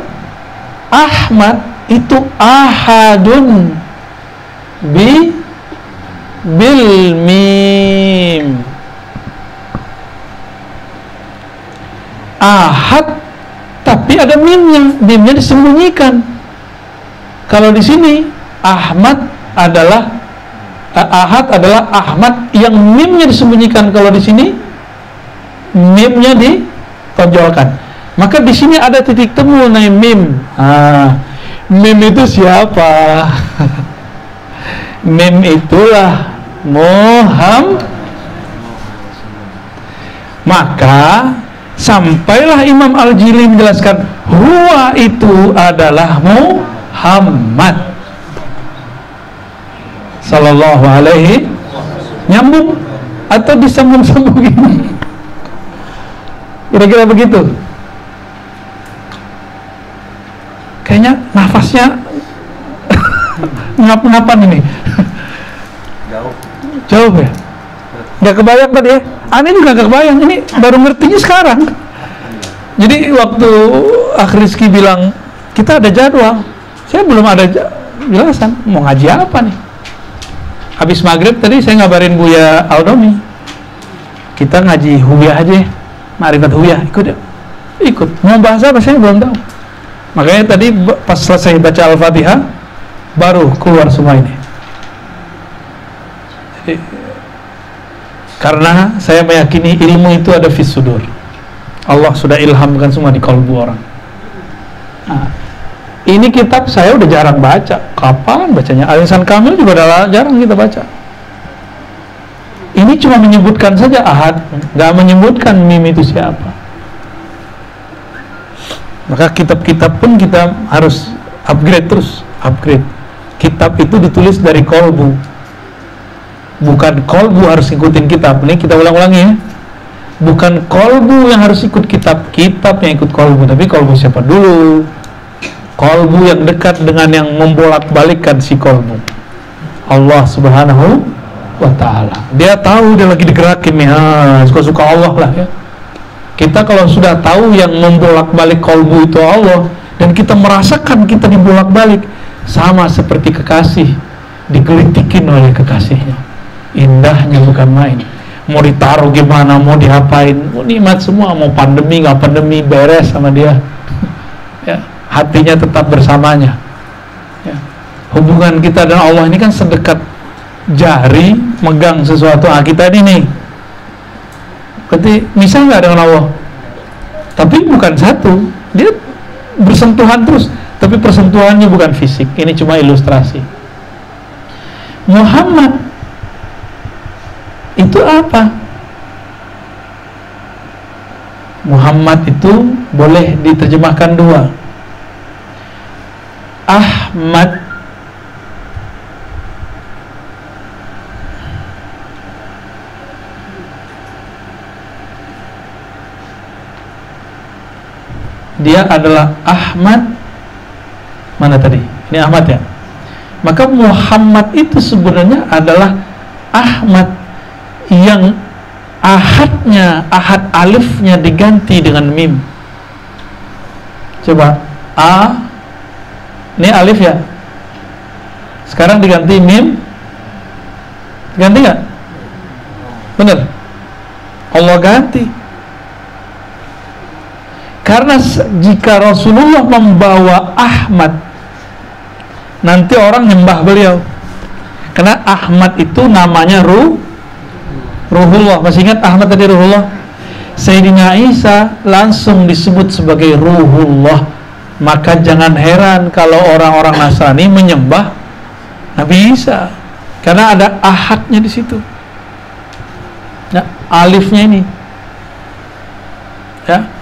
Ahmad itu ahadun bi bil mim. Ahad tapi ada mimnya. Mimnya disembunyikan. Kalau di sini Ahmad adalah eh, ahad adalah Ahmad yang mimnya disembunyikan. Kalau di sini mimnya ditonjolkan maka di sini ada titik temu nih mim. Ah, mim itu siapa? Mim itulah Muhammad maka sampailah Imam Al-Jili menjelaskan huwa itu adalah Muhammad. Sallallahu alaihi nyambung atau disambung-sambungin kira-kira begitu kayaknya nafasnya ngap-ngapan ini. Jauh. Jauh ya? Gak kebayang tadi ya? Aneh juga gak kebayang. Ini baru ngertinya sekarang. Jadi waktu Akhriski bilang kita ada jadwal. Saya belum ada jelasan mau ngaji apa nih? Habis maghrib tadi saya ngabarin Buya Aldomi. Kita ngaji huyah aja Ma'rifat huyah ikut ya. Ikut. Mau bahas apa? Saya belum tahu makanya tadi pas selesai baca Al-Fatihah baru keluar semua ini jadi karena saya meyakini ilmu itu ada fis sudur. Allah sudah ilhamkan semua di kalbu orang. Nah, ini kitab saya udah jarang baca. Kapan bacanya? Alisan Kamil juga udah jarang kita baca. Ini cuma menyebutkan saja ahad, nggak menyebutkan mim itu siapa. Maka kitab-kitab pun kita harus upgrade terus, upgrade. Kitab itu ditulis dari kolbu, bukan kolbu harus ikutin kitab. Ini kita ulang-ulangi ya. Bukan kolbu yang harus ikut kitab. Kitab yang ikut kolbu. Tapi kolbu siapa dulu? Kolbu yang dekat dengan yang membolak-balikkan si kolbu. Allah subhanahu wa ta'ala. Dia tahu dia lagi digerakin nih. Suka-suka Allah lah ya kita kalau sudah tahu yang membolak-balik kolbu itu Allah dan kita merasakan kita dibolak-balik sama seperti kekasih digelitikin oleh kekasihnya. Indahnya bukan main. Mau ditaruh gimana mau diapain mau nikmat semua mau pandemi nggak pandemi beres sama dia. Ya hatinya tetap bersamanya. Ya. hubungan kita dan Allah ini kan sedekat. Jari megang sesuatu. Ah kita ini nih berarti bisa nggak dengan Allah tapi bukan satu. Dia bersentuhan terus. Tapi persentuhannya bukan fisik. Ini cuma ilustrasi. Muhammad itu apa? Muhammad itu boleh diterjemahkan dua. Ahmad dia adalah Ahmad. Mana tadi? Ini Ahmad ya. Maka Muhammad itu sebenarnya adalah Ahmad yang ahadnya ahad alifnya diganti dengan mim. Coba. A. Ini alif ya? Sekarang diganti mim. Ganti nggak? Bener Allah ganti karena jika Rasulullah membawa Ahmad nanti orang nyembah beliau. Karena Ahmad itu namanya Ruh Ruhullah. Masih ingat Ahmad tadi Ruhullah? Sayyidina Isa langsung disebut sebagai Ruhullah. Maka jangan heran kalau orang-orang Nasrani menyembah Nabi Isa. Karena ada ahadnya di situ. Nah, alifnya ini. Ya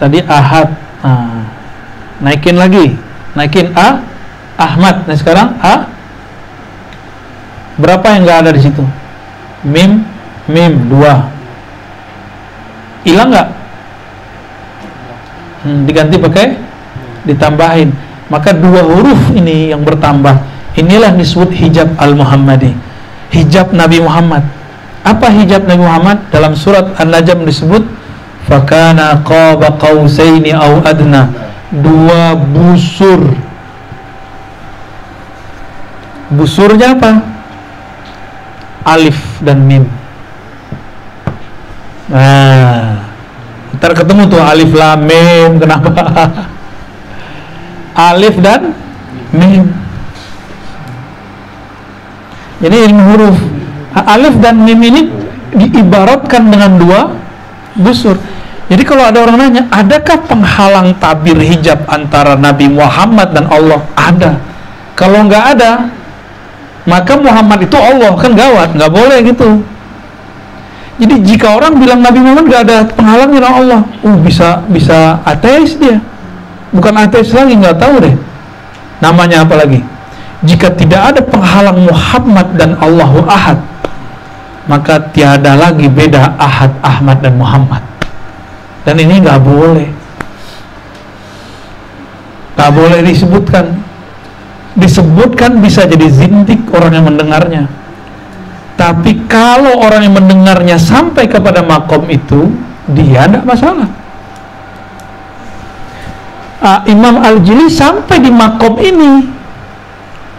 tadi ahad. Nah, naikin lagi. Naikin a Ahmad. Nah sekarang a. Berapa yang nggak ada di situ? Mim mim dua. Hilang nggak? Hmm, diganti pakai? Ditambahin. Maka dua huruf ini yang bertambah. Inilah disebut hijab al-Muhammadi. Hijab Nabi Muhammad. Apa hijab Nabi Muhammad? Dalam surat An-Najm disebut fakana qaba qausaini au adna. Dua busur. Busurnya apa? Alif dan mim. Nah ntar ketemu tuh alif lam mim kenapa? Alif dan mim. Jadi ilmu huruf. Alif dan mim ini diibaratkan dengan dua busur jadi kalau ada orang nanya adakah penghalang tabir hijab antara Nabi Muhammad dan Allah? Ada. Kalau nggak ada maka Muhammad itu Allah. Kan gawat nggak boleh gitu. Jadi jika orang bilang Nabi Muhammad nggak ada penghalang dengan Allah uh bisa bisa ateis dia. Bukan ateis lagi nggak tahu deh. Namanya apa lagi? Jika tidak ada penghalang Muhammad dan Allahu Ahad maka tiada lagi beda Ahad Ahmad dan Muhammad. Dan ini nggak boleh. Nggak boleh disebutkan. Disebutkan bisa jadi zintik orang yang mendengarnya. Tapi kalau orang yang mendengarnya sampai kepada makom itu dia tidak masalah. Ah, Imam Al-Jili sampai di makom ini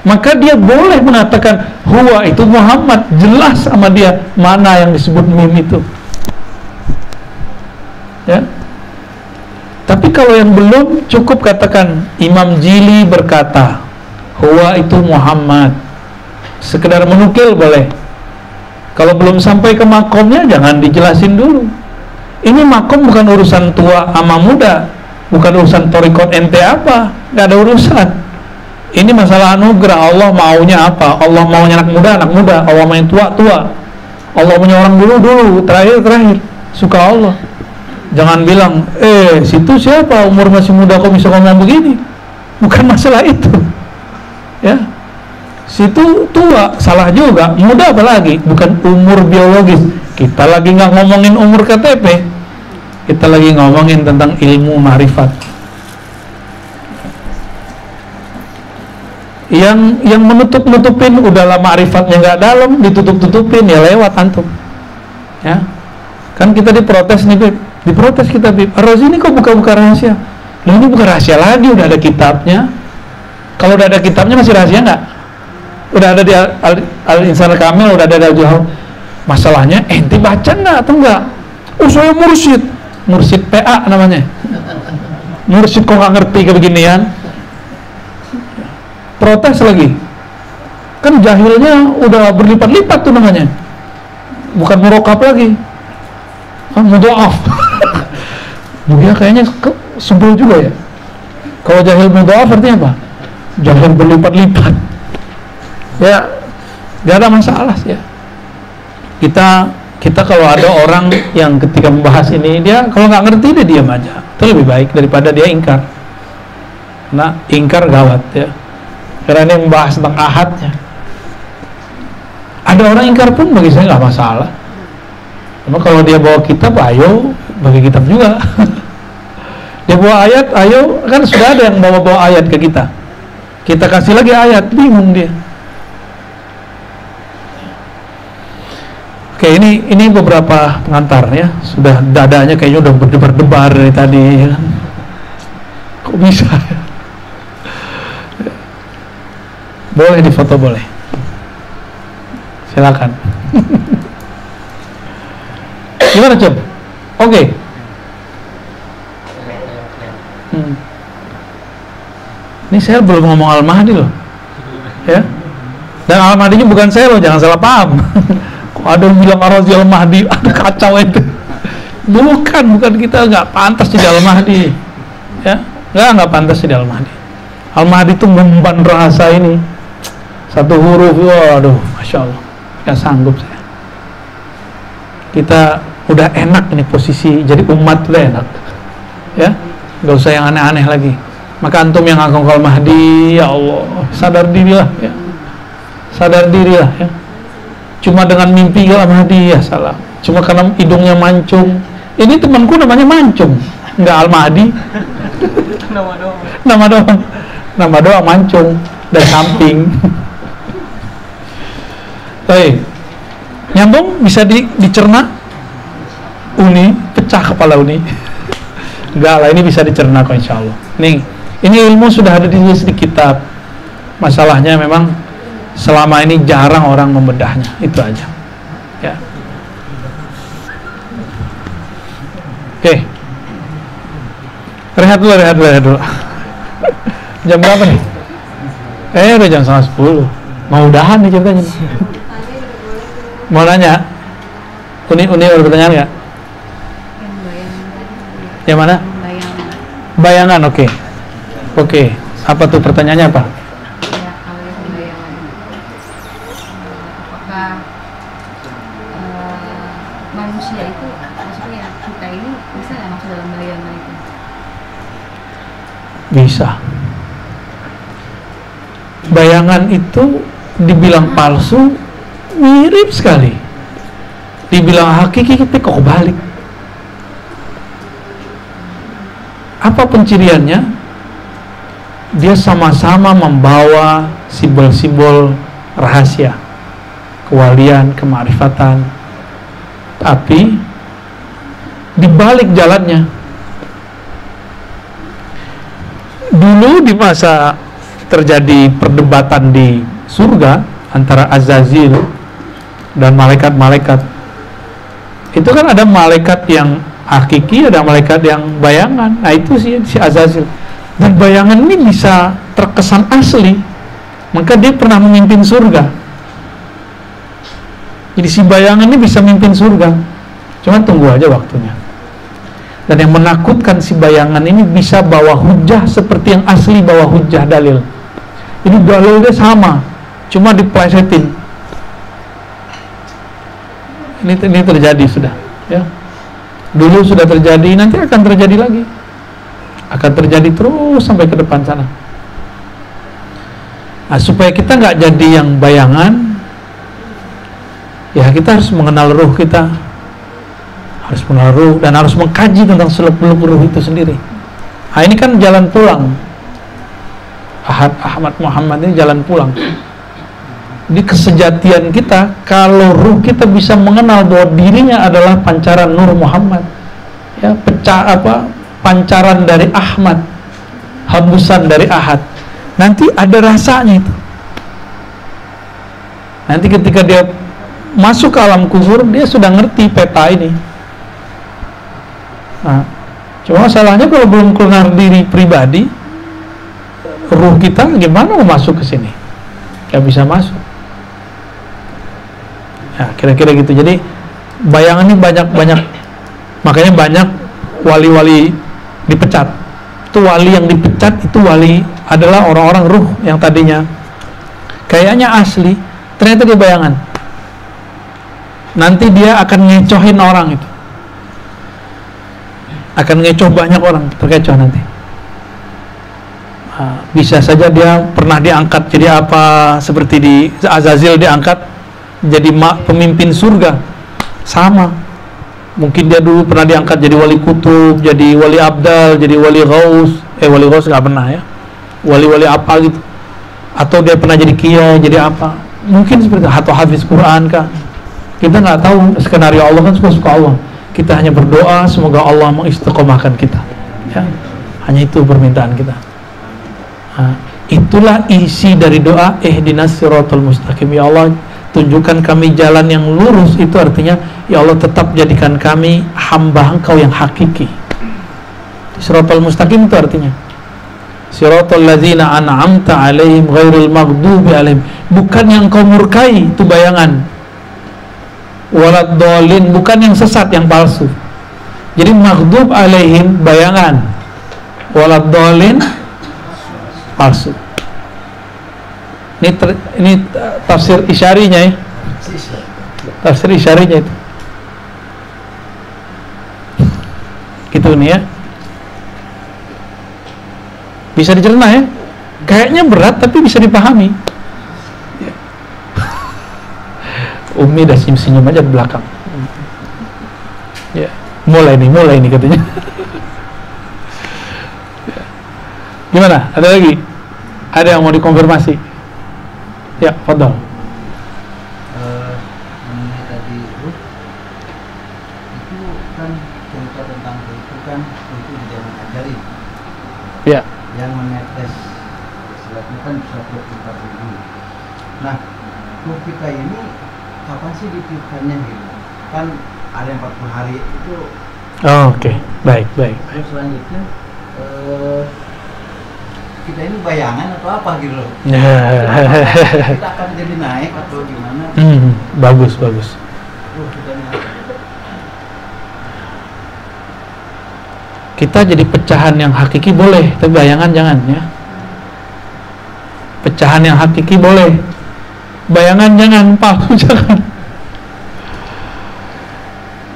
maka dia boleh mengatakan huwa itu Muhammad. Jelas sama dia mana yang disebut mim itu. Ya. Tapi kalau yang belum cukup katakan Imam Jili berkata huwa itu Muhammad. Sekedar menukil boleh. Kalau belum sampai ke makomnya jangan dijelasin dulu. Ini makom bukan urusan tua sama muda. Bukan urusan torikot ente apa. Nggak ada urusan ini masalah anugerah. Allah maunya apa? Allah maunya anak muda anak muda. Allah maunya tua tua. Allah maunya orang dulu dulu. Terakhir terakhir. Suka Allah. Jangan bilang eh situ siapa? Umur masih muda kok bisa ngomong begini? Bukan masalah itu. Ya. Situ tua salah juga. Muda apalagi? Bukan umur biologis. Kita lagi nggak ngomongin umur KTP kita lagi ngomongin tentang ilmu marifat yang yang menutup nutupin udahlah marifatnya nggak dalam ditutup tutupin ya lewat antum. Ya. Kan kita diprotes nih Bib. Diprotes kita Bib. Rozi ini kok buka-buka rahasia? Loh ini bukan rahasia lagi udah ada kitabnya. Kalau udah ada kitabnya masih rahasia nggak? Udah ada di al, al, insan kamil udah ada di al Juhal. masalahnya ente baca nggak atau enggak oh saya mursyid mursyid PA namanya. Mursyid kok nggak ngerti kebeginian protes lagi. Kan jahilnya udah berlipat-lipat tuh namanya. Bukan merokap lagi. Ah, mudoaf. Dia kayaknya sebel juga ya. Kalau jahil mudoaf artinya apa? Jahil berlipat-lipat. Ya gak ada masalah sih ya. Kita kita kalau ada orang yang ketika membahas ini dia kalau nggak ngerti dia diam aja. Itu lebih baik daripada dia ingkar. Nah ingkar gawat ya karena ini membahas tentang ahadnya. Ada orang ingkar pun bagi saya nggak masalah. Cuma kalau dia bawa kitab ayo. Bagi kitab juga. Dia bawa ayat ayo. Kan sudah ada yang bawa bawa ayat ke kita. Kita kasih lagi ayat bingung dia. Oke, ini ini beberapa pengantar ya. Sudah dadanya kayaknya udah berdebar-debar dari tadi ya. Kok bisa? Boleh difoto boleh. Silakan. Gimana, Cob? Oke. Hmm. Ini saya belum ngomong Al-Mahdi loh. Ya. Dan Al-Mahdinya bukan saya loh, jangan salah paham. Kok ada yang bilang Ar-Razi Al-Mahdi, ada kacau itu. Bukan, bukan kita nggak pantas jadi Al-Mahdi. Ya, nggak nggak pantas jadi Al-Mahdi. Al-Mahdi itu memban rasa ini. Satu huruf, waduh, masya Allah, nggak sanggup saya. Kita udah enak ini posisi jadi umat udah enak, ya, nggak usah yang aneh-aneh lagi. Maka antum yang ngaku Al Mahdi, ya Allah, sadar dirilah, ya, sadar dirilah, ya. Cuma dengan mimpi Al Mahdi ya salah. Cuma karena hidungnya mancung. Ini temanku namanya mancung, nggak Al Mahdi. Nama doang. nama doang nama doang mancung dan samping Baik nyambung bisa di, dicerna? Uni pecah kepala uni. Enggak lah ini bisa dicerna kok insya Allah. Nih ini ilmu sudah ada di, di kitab masalahnya memang selama ini jarang orang membedahnya. Itu aja. Ya. Oke. Rehat dulu rehat dulu rehat dulu. Jam berapa nih? Eh udah jam setengah sepuluh. Mau udahan nih ceritanya. Mau nanya? Uni uni ada pertanyaan nggak? Yang mana? Bayangan bayangan oke. Oke apa tuh pertanyaannya apa? Kalau yang bayangan apakah manusia itu maksudnya kita ini bisa nggak masuk dalam bayangan itu? Bisa. Bayangan itu dibilang palsu mirip sekali. Dibilang hakiki tapi kok kebalik? Apa penciriannya? Dia sama-sama membawa simbol-simbol rahasia. Kewalian, kemarifatan. Tapi dibalik jalannya dulu di masa terjadi perdebatan di surga antara Azazil dan malaikat-malaikat. Itu kan ada malaikat yang hakiki ada malaikat yang bayangan. Nah itu sih si Azazil. Dan bayangan ini bisa terkesan asli. Maka dia pernah memimpin surga. Jadi si bayangan ini bisa memimpin surga. Cuma tunggu aja waktunya. Dan yang menakutkan si bayangan ini bisa bawa hujah seperti yang asli bawa hujah dalil. Ini dalilnya sama cuma diplesetin ini ini terjadi sudah ya. Dulu sudah terjadi nanti akan terjadi lagi. Akan terjadi terus sampai ke depan sana. Nah, supaya kita nggak jadi yang bayangan ya kita harus mengenal ruh kita. Harus mengenal ruh dan harus mengkaji tentang seluk beluk ruh itu sendiri. Nah ini kan jalan pulang. Ahmad Muhammad ini jalan pulang di kesejatian kita kalau ruh kita bisa mengenal bahwa dirinya adalah pancaran Nur Muhammad. Ya pecah apa pancaran dari Ahmad hembusan dari Ahad. Nanti ada rasanya itu. Nanti ketika dia masuk ke alam kubur dia sudah ngerti peta ini. Nah cuma masalahnya kalau belum keluar diri pribadi ruh kita gimana mau masuk ke sini? Nggak bisa masuk ya kira-kira gitu. Jadi bayangan ini banyak banyak. Makanya banyak wali-wali dipecat. Itu wali yang dipecat itu wali adalah orang-orang ruh yang tadinya. Kayaknya asli ternyata dia bayangan. Nanti dia akan ngecohin orang itu. Akan ngecoh banyak orang terkecoh nanti. Nah, bisa saja dia pernah diangkat jadi apa seperti di Azazil diangkat jadi pemimpin surga sama mungkin dia dulu pernah diangkat jadi wali kutub jadi wali abdal jadi wali ghaus eh wali ghaus nggak pernah ya wali-wali apa gitu atau dia pernah jadi kiai jadi apa mungkin seperti atau hafiz Quran kah Kita nggak tahu skenario Allah kan suka-suka Allah. Kita hanya berdoa semoga Allah mengistiqomahkan kita. Ya. Hanya itu permintaan kita. Nah, itulah isi dari doa ihdinas siratal mustaqim. Ya Allah, tunjukkan kami jalan yang lurus itu artinya ya Allah tetap jadikan kami hamba engkau yang hakiki. Siratal mustaqim itu artinya. Siratal ladzina an'amta alaihim ghairil maghdubi alaihim. Bukan yang kau murkai itu bayangan. Walad dolin bukan yang sesat yang palsu. Jadi maghdub alaihim bayangan. Walad dolin palsu ini ter, ini tafsir isyarinya ya? Tafsir isyarinya itu. Gitu nih ya. Bisa dicerna ya? Kayaknya berat tapi bisa dipahami. Umi dah senyum senyum aja di belakang. Ya mulai nih mulai nih katanya. Ya. gimana? Ada lagi? Ada yang mau dikonfirmasi ya fadal. Eh, mengenai tadi itu itu kan cerita tentang itu kan itu di zaman ajari ya. Yang menetes silatnya kan bisa 24 ribu nah ruh kita ini kapan sih ditiupkannya gitu? Kan ada yang 40 hari itu. Oh, oke. Baik baik. Terus selanjutnya eh, kita ini bayangan atau apa gitu loh. Kita akan jadi naik atau gimana? Hmm, bagus bagus. Kita jadi pecahan yang hakiki boleh tapi bayangan jangan ya. Pecahan yang hakiki boleh. Bayangan jangan palsu jangan.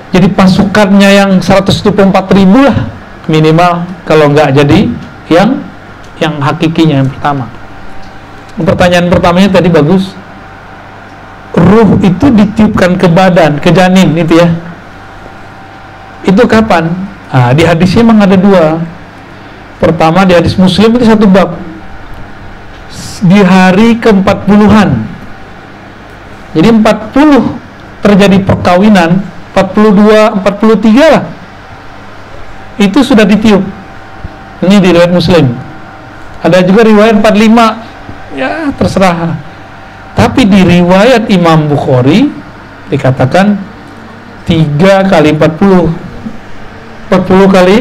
Jadi pasukannya yang 124 ribu lah minimal. Kalau nggak jadi yang yang hakikinya yang pertama pertanyaan pertamanya tadi bagus ruh itu ditiupkan ke badan ke janin itu ya itu kapan Nah, di hadisnya memang ada dua. Pertama di hadis Muslim itu satu bab. Di hari ke-40-an. Jadi 40 terjadi perkawinan, 42, 43 lah. Itu sudah ditiup. Ini di riwayat Muslim. Ada juga riwayat 45. Ya, terserah. Tapi di riwayat Imam Bukhari dikatakan 3 kali 40 40 kali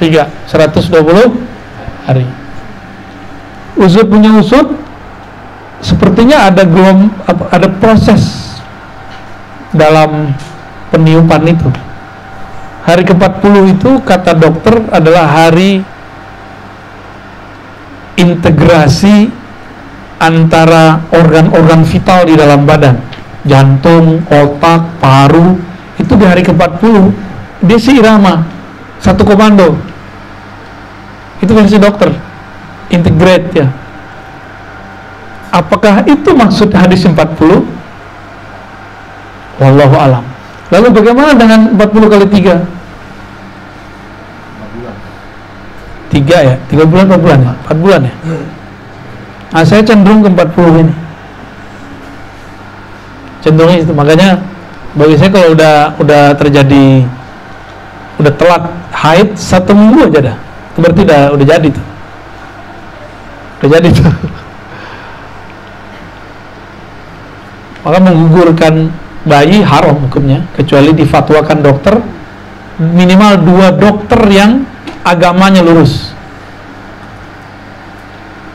3 120 hari usut punya usut sepertinya ada gelom ada proses dalam peniupan itu hari ke-40 itu kata dokter adalah hari integrasi antara organ-organ vital di dalam badan. Jantung, otak, paru itu di hari ke-40. Dia si irama satu komando. Itu versi dokter. Integrate ya. Apakah itu maksud hadis 40 wallahu alam. Lalu bagaimana dengan 40 kali 3 tiga ya? Tiga bulan empat bulan ya? Empat bulan ya? Nah saya cenderung ke 40 ini. Cenderungnya itu. Makanya bagi saya kalau udah udah terjadi udah telat haid satu minggu aja dah. Itu berarti udah udah jadi tuh. Udah jadi tuh. Maka menggugurkan bayi haram hukumnya kecuali difatwakan dokter minimal dua dokter yang agamanya lurus.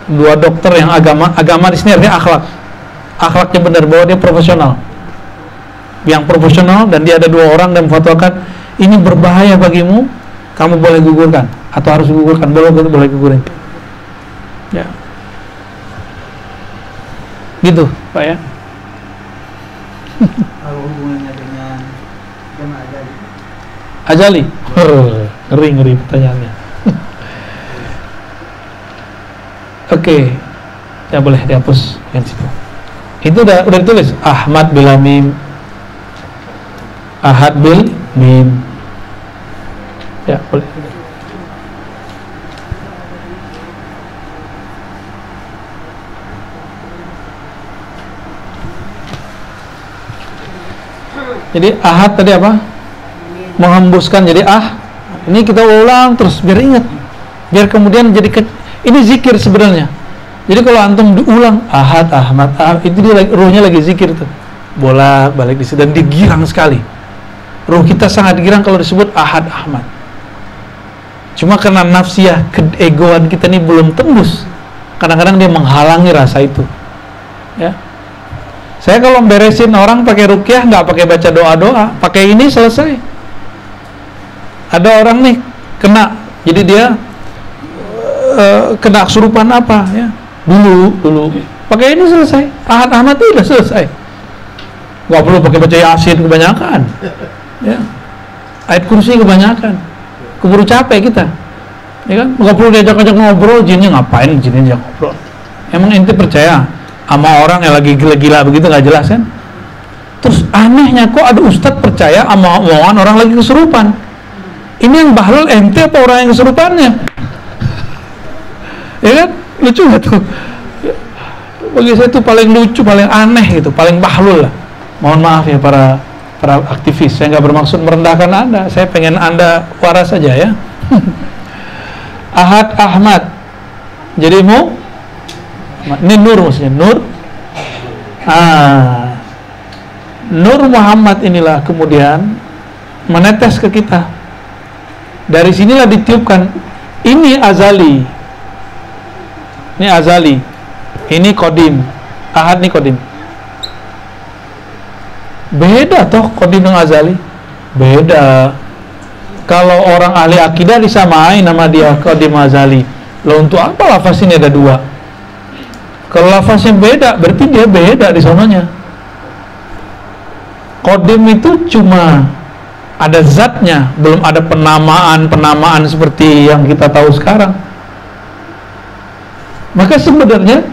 Dua dokter yang agama agama di sini artinya akhlak. Akhlaknya benar bahwa dia profesional. Yang profesional dan dia ada dua orang dan memfatwakan ini berbahaya bagimu kamu boleh gugurkan atau harus gugurkan. Boleh boleh, boleh gugurin. Ya. Gitu pak ya. Kalau hubungannya dengan ajali. Hur, ngeri ngeri pertanyaannya. Oke ya boleh dihapus yang situ itu udah udah ditulis? Ahmad Bilamim Ahad bil mim. Ya boleh. Jadi ahad tadi apa? Menghembuskan. Jadi ah. Ini kita ulang terus biar ingat. Biar kemudian jadi ke, ini zikir sebenarnya. Jadi kalau antum diulang ahad ahmad itu dia lagi, ruhnya lagi zikir tuh. Bolak balik di situ dan digirang sekali. Ruh kita sangat girang kalau disebut ahad ahmad. Cuma karena nafsiyah keegoan kita ini belum tembus. Kadang-kadang dia menghalangi rasa itu. Ya. Saya kalau beresin orang pakai rukyah nggak pakai baca doa-doa, pakai ini selesai. Ada orang nih kena, jadi dia uh, kena kesurupan apa ya? Dulu, dulu. Pakai ini selesai. Ahad Ahmad itu udah selesai. Nggak perlu pakai baca yasin kebanyakan. Ya. Ayat kursi kebanyakan. Keburu capek kita. Ya kan? Nggak perlu diajak-ajak ngobrol, jinnya ngapain jinnya ajak ngobrol. Emang ente percaya sama orang yang lagi gila-gila begitu nggak jelas kan? Terus anehnya kok ada ustadz percaya sama omongan orang lagi kesurupan. Ini yang bahlul ente apa orang yang kesurupannya? ya kan? Lucu gak tuh? Bagi saya itu paling lucu, paling aneh itu, paling bahlul lah. Mohon maaf ya para para aktivis, saya nggak bermaksud merendahkan anda, saya pengen anda waras saja ya. Ahad Ahmad, jadi mau ini Nur maksudnya Nur ah Nur Muhammad inilah kemudian menetes ke kita dari sinilah ditiupkan. Ini azali. Ini azali. Ini kodim. Ahad ini kodim. Beda toh kodim dengan azali? Beda. Kalau orang ahli akidah disamain nama dia kodim azali. Lo untuk apa lafaz ini ada dua? Kalau lafaznya beda, berarti dia beda di. Kodim itu cuma ada zatnya, belum ada penamaan-penamaan seperti yang kita tahu sekarang. Maka sebenarnya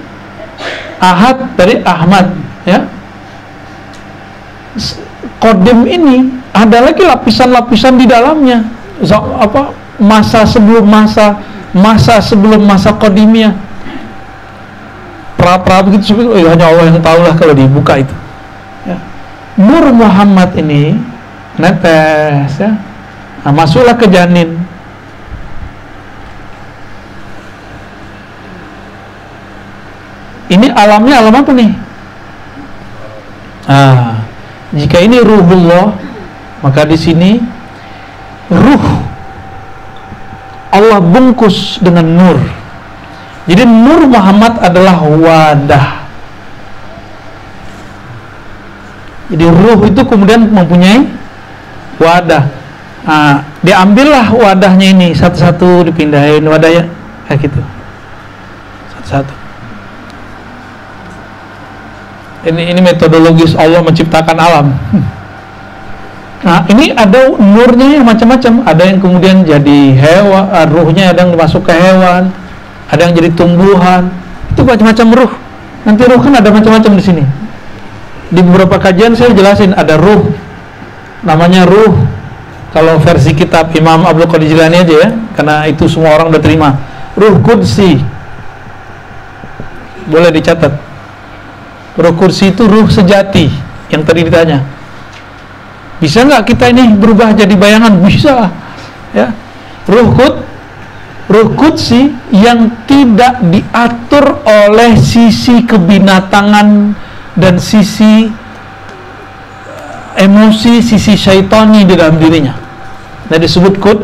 Ahad dari Ahmad, ya. Kodim ini ada lagi lapisan-lapisan di dalamnya. Apa masa sebelum masa, masa sebelum masa kodimnya pra-pra begitu oh, ya, hanya Allah yang tahu lah kalau dibuka itu ya. Nur Muhammad ini netes ya. Nah, masuklah ke janin. Ini alamnya alam apa nih? Ah jika ini ruhullah maka di sini ruh Allah bungkus dengan nur. Jadi Nur Muhammad adalah wadah. Jadi ruh itu kemudian mempunyai wadah. Nah, diambillah wadahnya ini satu-satu dipindahin wadahnya kayak gitu. Satu-satu. Ini ini metodologis Allah menciptakan alam. Nah, ini ada nurnya yang macam-macam. Ada yang kemudian jadi hewan, ruhnya ada yang masuk ke hewan, ada yang jadi tumbuhan itu macam-macam ruh nanti ruh kan ada macam-macam di sini di beberapa kajian saya jelasin ada ruh namanya ruh. Kalau versi kitab Imam Abdul Qadir Jilani aja ya karena itu semua orang udah terima. Ruh kudsi boleh dicatat. Ruh kursi itu ruh sejati yang tadi ditanya. Bisa nggak kita ini berubah jadi bayangan? Bisa ya. Ruh kud Ruh Kudsi yang tidak diatur oleh sisi kebinatangan dan sisi emosi, sisi syaitani di dalam dirinya. Nah disebut kud,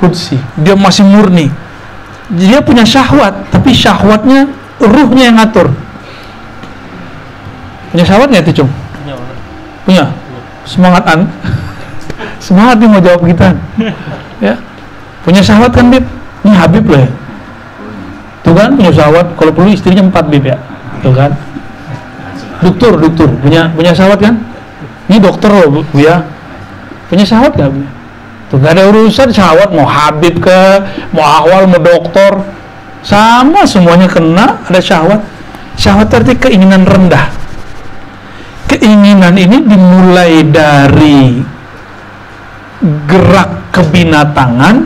Kudsi. Dia masih murni. Dia punya syahwat, tapi syahwatnya ruhnya yang ngatur. Punya syahwat nggak itu, Cung? Punya. Semangat an. Semangat nih mau jawab kita. ya punya sahabat kan Bib ini Habib loh ya tuh kan punya sahabat kalau perlu istrinya empat Bib ya tuh kan dokter dokter punya punya sahabat kan ini dokter loh Bu ya. Punya sahabat gak tuh gak ada urusan sahabat mau Habib ke mau awal mau dokter sama semuanya kena ada syahwat. Syahwat arti keinginan rendah. Keinginan ini dimulai dari gerak kebinatangan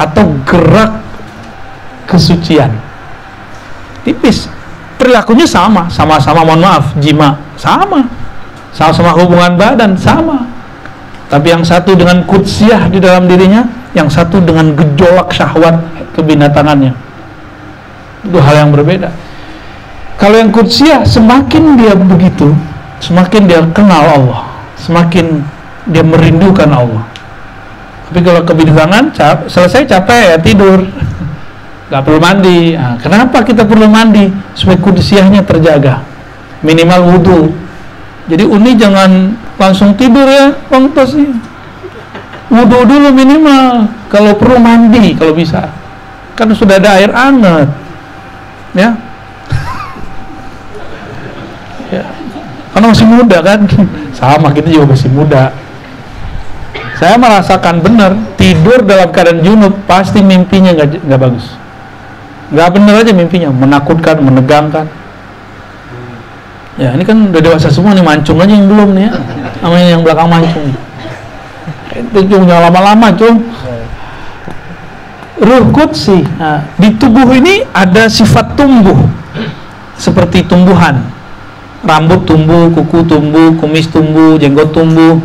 atau gerak kesucian. Tipis. Perilakunya sama sama-sama. Mohon maaf jima. Sama sama-sama hubungan badan sama. Tapi yang satu dengan kutsiah di dalam dirinya yang satu dengan gejolak syahwat kebinatangannya. Itu hal yang berbeda. Kalau yang kutsiah semakin dia begitu semakin dia kenal Allah semakin dia merindukan Allah. Tapi kalau kebinatangan cap, selesai capek ya tidur. Nggak perlu mandi. Nah, kenapa kita perlu mandi? Supaya kutsiahnya terjaga. Minimal wudhu jadi Uni jangan langsung tidur ya Tos wudhu dulu minimal kalau perlu mandi kalau bisa. Kan sudah ada air hangat ya. Ya. Karena masih muda kan? Sama kita juga masih muda. Saya merasakan benar tidur dalam keadaan junub pasti mimpinya nggak bagus. Nggak benar aja mimpinya menakutkan menegangkan Ya ini kan udah dewasa semua nih mancung aja yang belum nih ya. Namanya yang belakang mancung. Itu cung jangan lama-lama cung. Ruh kudsi. Nah, di tubuh ini ada sifat tumbuh seperti tumbuhan. Rambut tumbuh, kuku tumbuh, kumis tumbuh, jenggot tumbuh.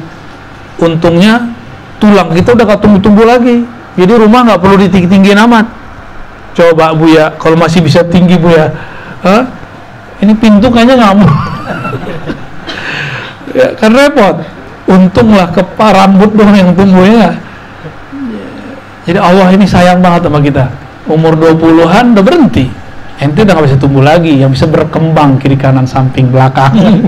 Untungnya tulang kita udah gak tumbuh-tumbuh lagi. Jadi rumah nggak perlu ditinggi-tinggiin amat. Coba Bu ya, kalau masih bisa tinggi Bu ya. Hah? Ini pintu kayaknya nggak mau ya, kan repot. Untunglah ke rambut dong yang tumbuh ya. Jadi Allah ini sayang banget sama kita. Umur 20-an udah berhenti. Ente udah gak bisa tumbuh lagi yang bisa berkembang kiri kanan samping belakang.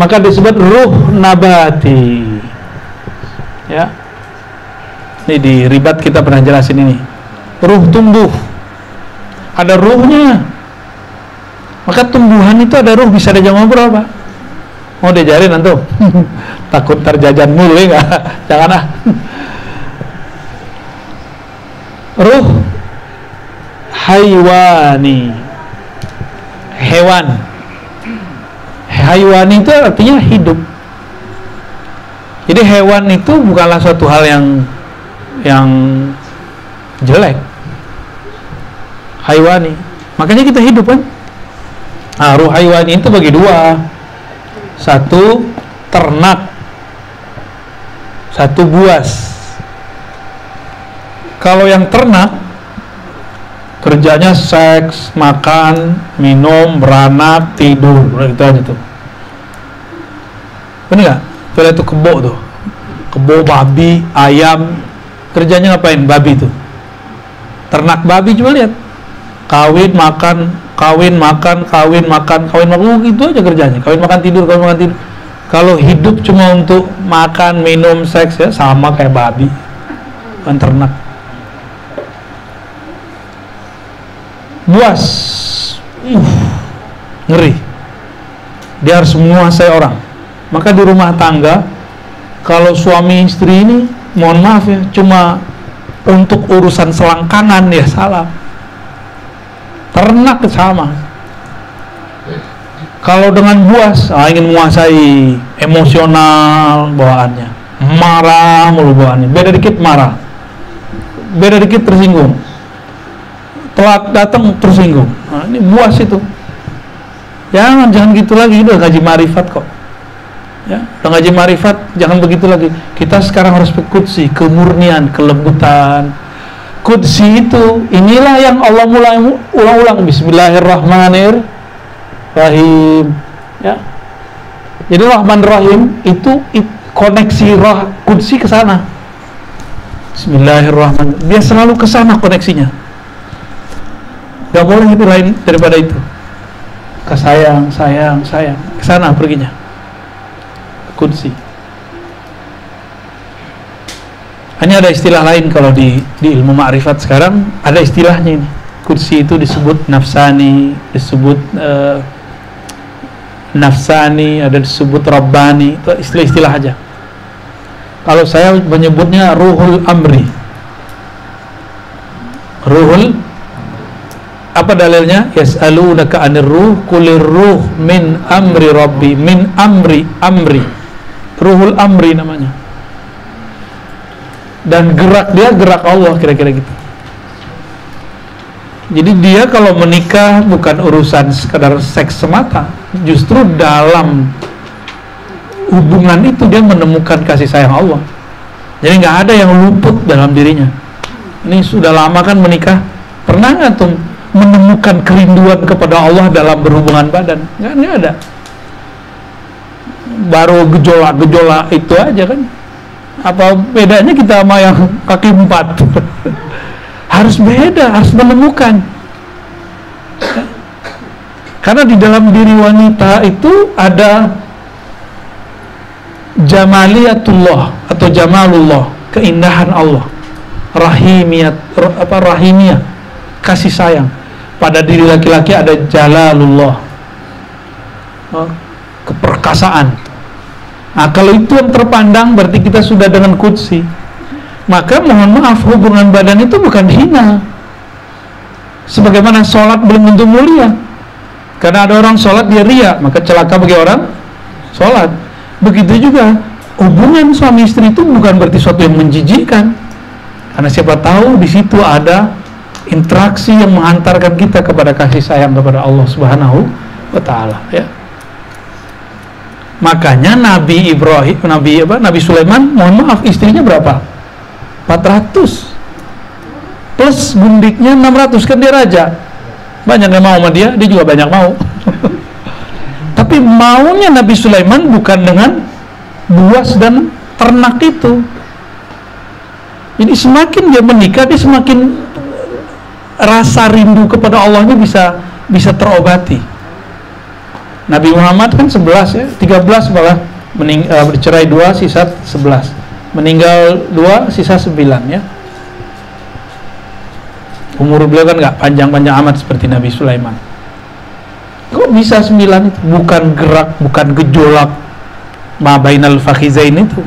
Maka disebut ruh nabati. Ya. Ini di ribat kita pernah jelasin ini. Ruh tumbuh. Ada ruhnya maka tumbuhan itu ada ruh bisa diajak ngobrol pak. Mau diajarin nanti takut terjajan mulu ya enggak jangan ah. Ruh haywani hewan. Haywani itu artinya hidup. Jadi hewan itu bukanlah suatu hal yang yang jelek. Haywani makanya kita hidup kan Nah, ruh haiwani itu bagi dua. Satu ternak, satu buas. Kalau yang ternak kerjanya seks, makan, minum, beranak, tidur, gitu aja tuh. Bener nggak? Tuh tuh kebo tuh, kebo babi, ayam, kerjanya ngapain? Babi tuh. Ternak babi coba lihat, kawin, makan, kawin makan kawin makan kawin makan. Oh, gitu aja kerjanya. Kawin makan tidur kawin makan tidur. Kalau hidup cuma untuk makan minum seks ya sama kayak babi. Kan ternak. Buas. Uh, ngeri. Dia harus menguasai orang. Maka di rumah tangga kalau suami istri ini mohon maaf ya cuma untuk urusan selangkangan ya salah ternak sama. Kalau dengan buas ah, ingin menguasai emosional bawaannya. Marah mulu bawaannya. Beda dikit marah. Beda dikit tersinggung. Telat datang tersinggung. Nah, ini buas itu. Jangan jangan gitu lagi. Udah ngaji marifat kok. Ya udah ngaji marifat jangan begitu lagi. Kita sekarang harus berkutsi kemurnian kelembutan Kudsi itu inilah yang Allah mulai ulang-ulang. Bismillahirrahmanirrahim. Ya. Jadi Rahman Rahim itu koneksi roh kudsi ke sana. Bismillahirrahmanirrahim dia selalu ke sana koneksinya. Gak boleh itu lain daripada itu. Ke sayang sayang. Sayang ke sana perginya. Kudsi hanya ada istilah lain kalau di di ilmu ma'rifat sekarang ada istilahnya ini. Kursi itu disebut nafsani disebut uh, nafsani ada disebut rabbani. Itu istilah-istilah aja. Kalau saya menyebutnya ruhul amri. Ruhul apa dalilnya? Yas'alunaka anir ruh kulir ruh min amri rabbi min amri amri. Ruhul amri namanya dan gerak dia gerak Allah kira-kira gitu Jadi dia kalau menikah bukan urusan sekadar seks semata, justru dalam hubungan itu dia menemukan kasih sayang Allah. Jadi nggak ada yang luput dalam dirinya. Ini sudah lama kan menikah, pernah nggak tuh menemukan kerinduan kepada Allah dalam berhubungan badan? Nggak, nggak ada. Baru gejolak-gejolak itu aja kan. Apa bedanya kita sama yang kaki empat? harus beda, harus menemukan. Karena di dalam diri wanita itu ada jamaliyatullah atau jamalullah, keindahan Allah. Rahimiyat apa rahimiyah, kasih sayang. Pada diri laki-laki ada jalalullah. Oh, keperkasaan. Nah, kalau itu yang terpandang berarti kita sudah dengan kudsi. Maka mohon maaf hubungan badan itu bukan hina. Sebagaimana sholat belum tentu mulia. Karena ada orang sholat dia ria maka celaka bagi orang sholat. Begitu juga hubungan suami istri itu bukan berarti sesuatu yang menjijikkan. Karena siapa tahu di situ ada interaksi yang mengantarkan kita kepada kasih sayang kepada Allah Subhanahu wa taala ya makanya Nabi Ibrahim Nabi apa Nabi Sulaiman mohon maaf istrinya berapa? 400 plus gundiknya 600 kan dia raja. Banyak yang mau sama dia dia juga banyak mau. Tapi maunya Nabi Sulaiman bukan dengan buas dan ternak itu. Jadi semakin dia menikah dia semakin rasa rindu kepada Allahnya bisa bisa terobati Nabi Muhammad kan 11 ya 13 malah mening, uh, bercerai dua sisa 11 meninggal dua sisa sembilan ya. Umur beliau kan nggak panjang-panjang amat seperti Nabi Sulaiman. Kok bisa sembilan itu? Bukan gerak bukan gejolak. Mabainal fakhizain itu.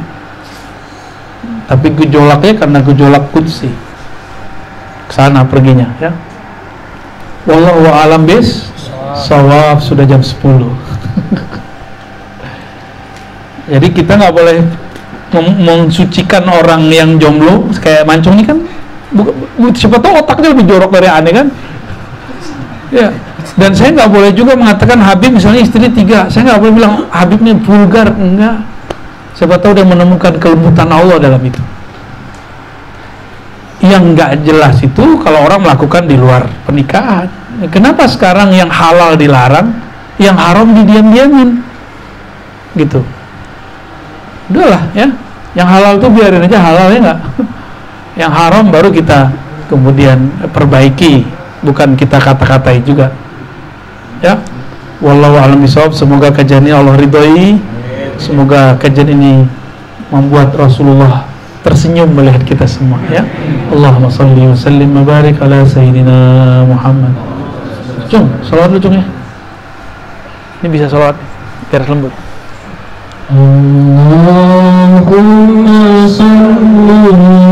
Tapi gejolaknya karena gejolak kudsi. Sana perginya ya. Wallahu alam bis sawab sudah jam 10 jadi kita nggak boleh mensucikan orang yang jomblo kayak mancung ini kan siapa tahu otaknya lebih jorok dari aneh kan? Ya dan saya nggak boleh juga mengatakan Habib misalnya istri tiga saya nggak boleh bilang Habibnya vulgar. Enggak. Siapa tahu dia menemukan kelembutan Allah dalam itu. Yang nggak jelas itu kalau orang melakukan di luar pernikahan kenapa sekarang yang halal dilarang yang haram didiam-diamin? Gitu. Udahlah ya. Yang halal tuh biarin aja halal ya nggak? Yang haram baru kita kemudian perbaiki bukan kita kata-katai juga. Ya. Wallahu alam semoga kajian ini Allah ridhoi. Semoga kajian ini membuat Rasulullah tersenyum melihat kita semua ya. Allahumma salli wa sallim mabarik ala sayyidina Muhammad Cung, sholat lu Cung ya. Ini bisa sholat biar lembut. Allahumma salli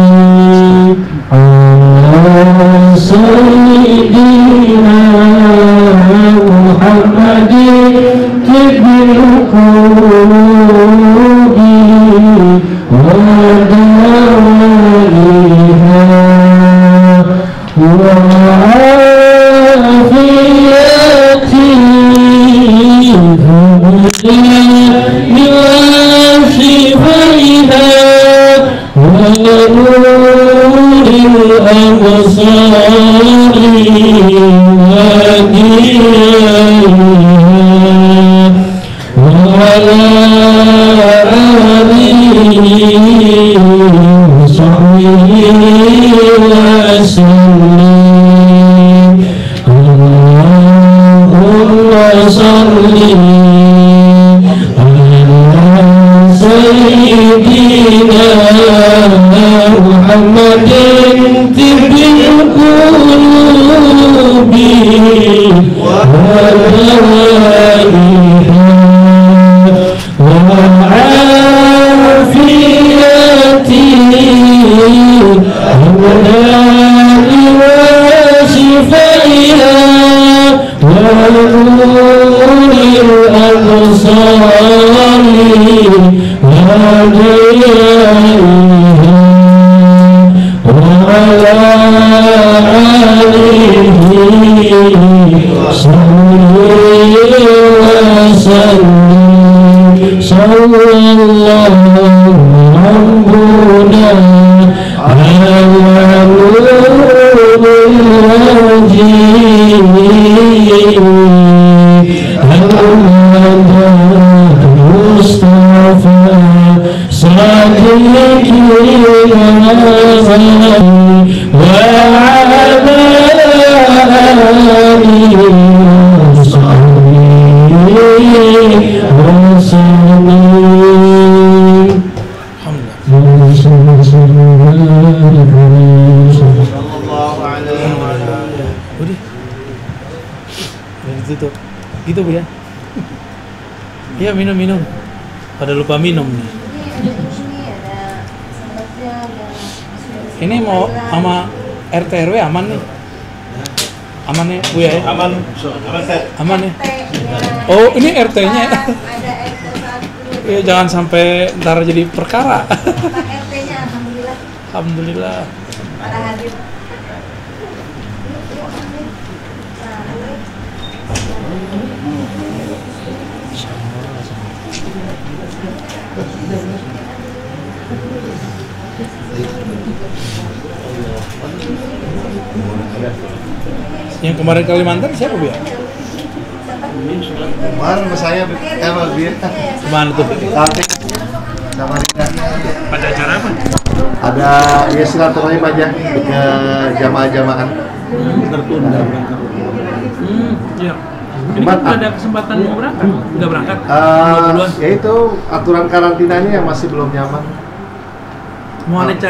محمد تب القلوب ولا lupa minum nih. Ini mau sama RT RW aman nih. Aman nih Bu ya? Aman, aman set. Aman ya? RT-nya. Oh, ini RT-nya. Ada RT satu. Ya, jangan sampai ntar jadi perkara. Pak RT-nya alhamdulillah Alhamdulillah. Yang kemarin Kalimantan siapa Bu ya? Kemarin sama saya emang dia Ke mana tuh? Kaltik sama Rina. Pada acara apa? Ada ya silaturahim aja ke jamaah-jamaah. Tertunda berangkat. Hmm, iya. Ini Cuman, ada kesempatan mau berangkat? Nggak berangkat? Eh, duluan? ya itu aturan karantinanya yang masih belum nyaman. Mau ada cari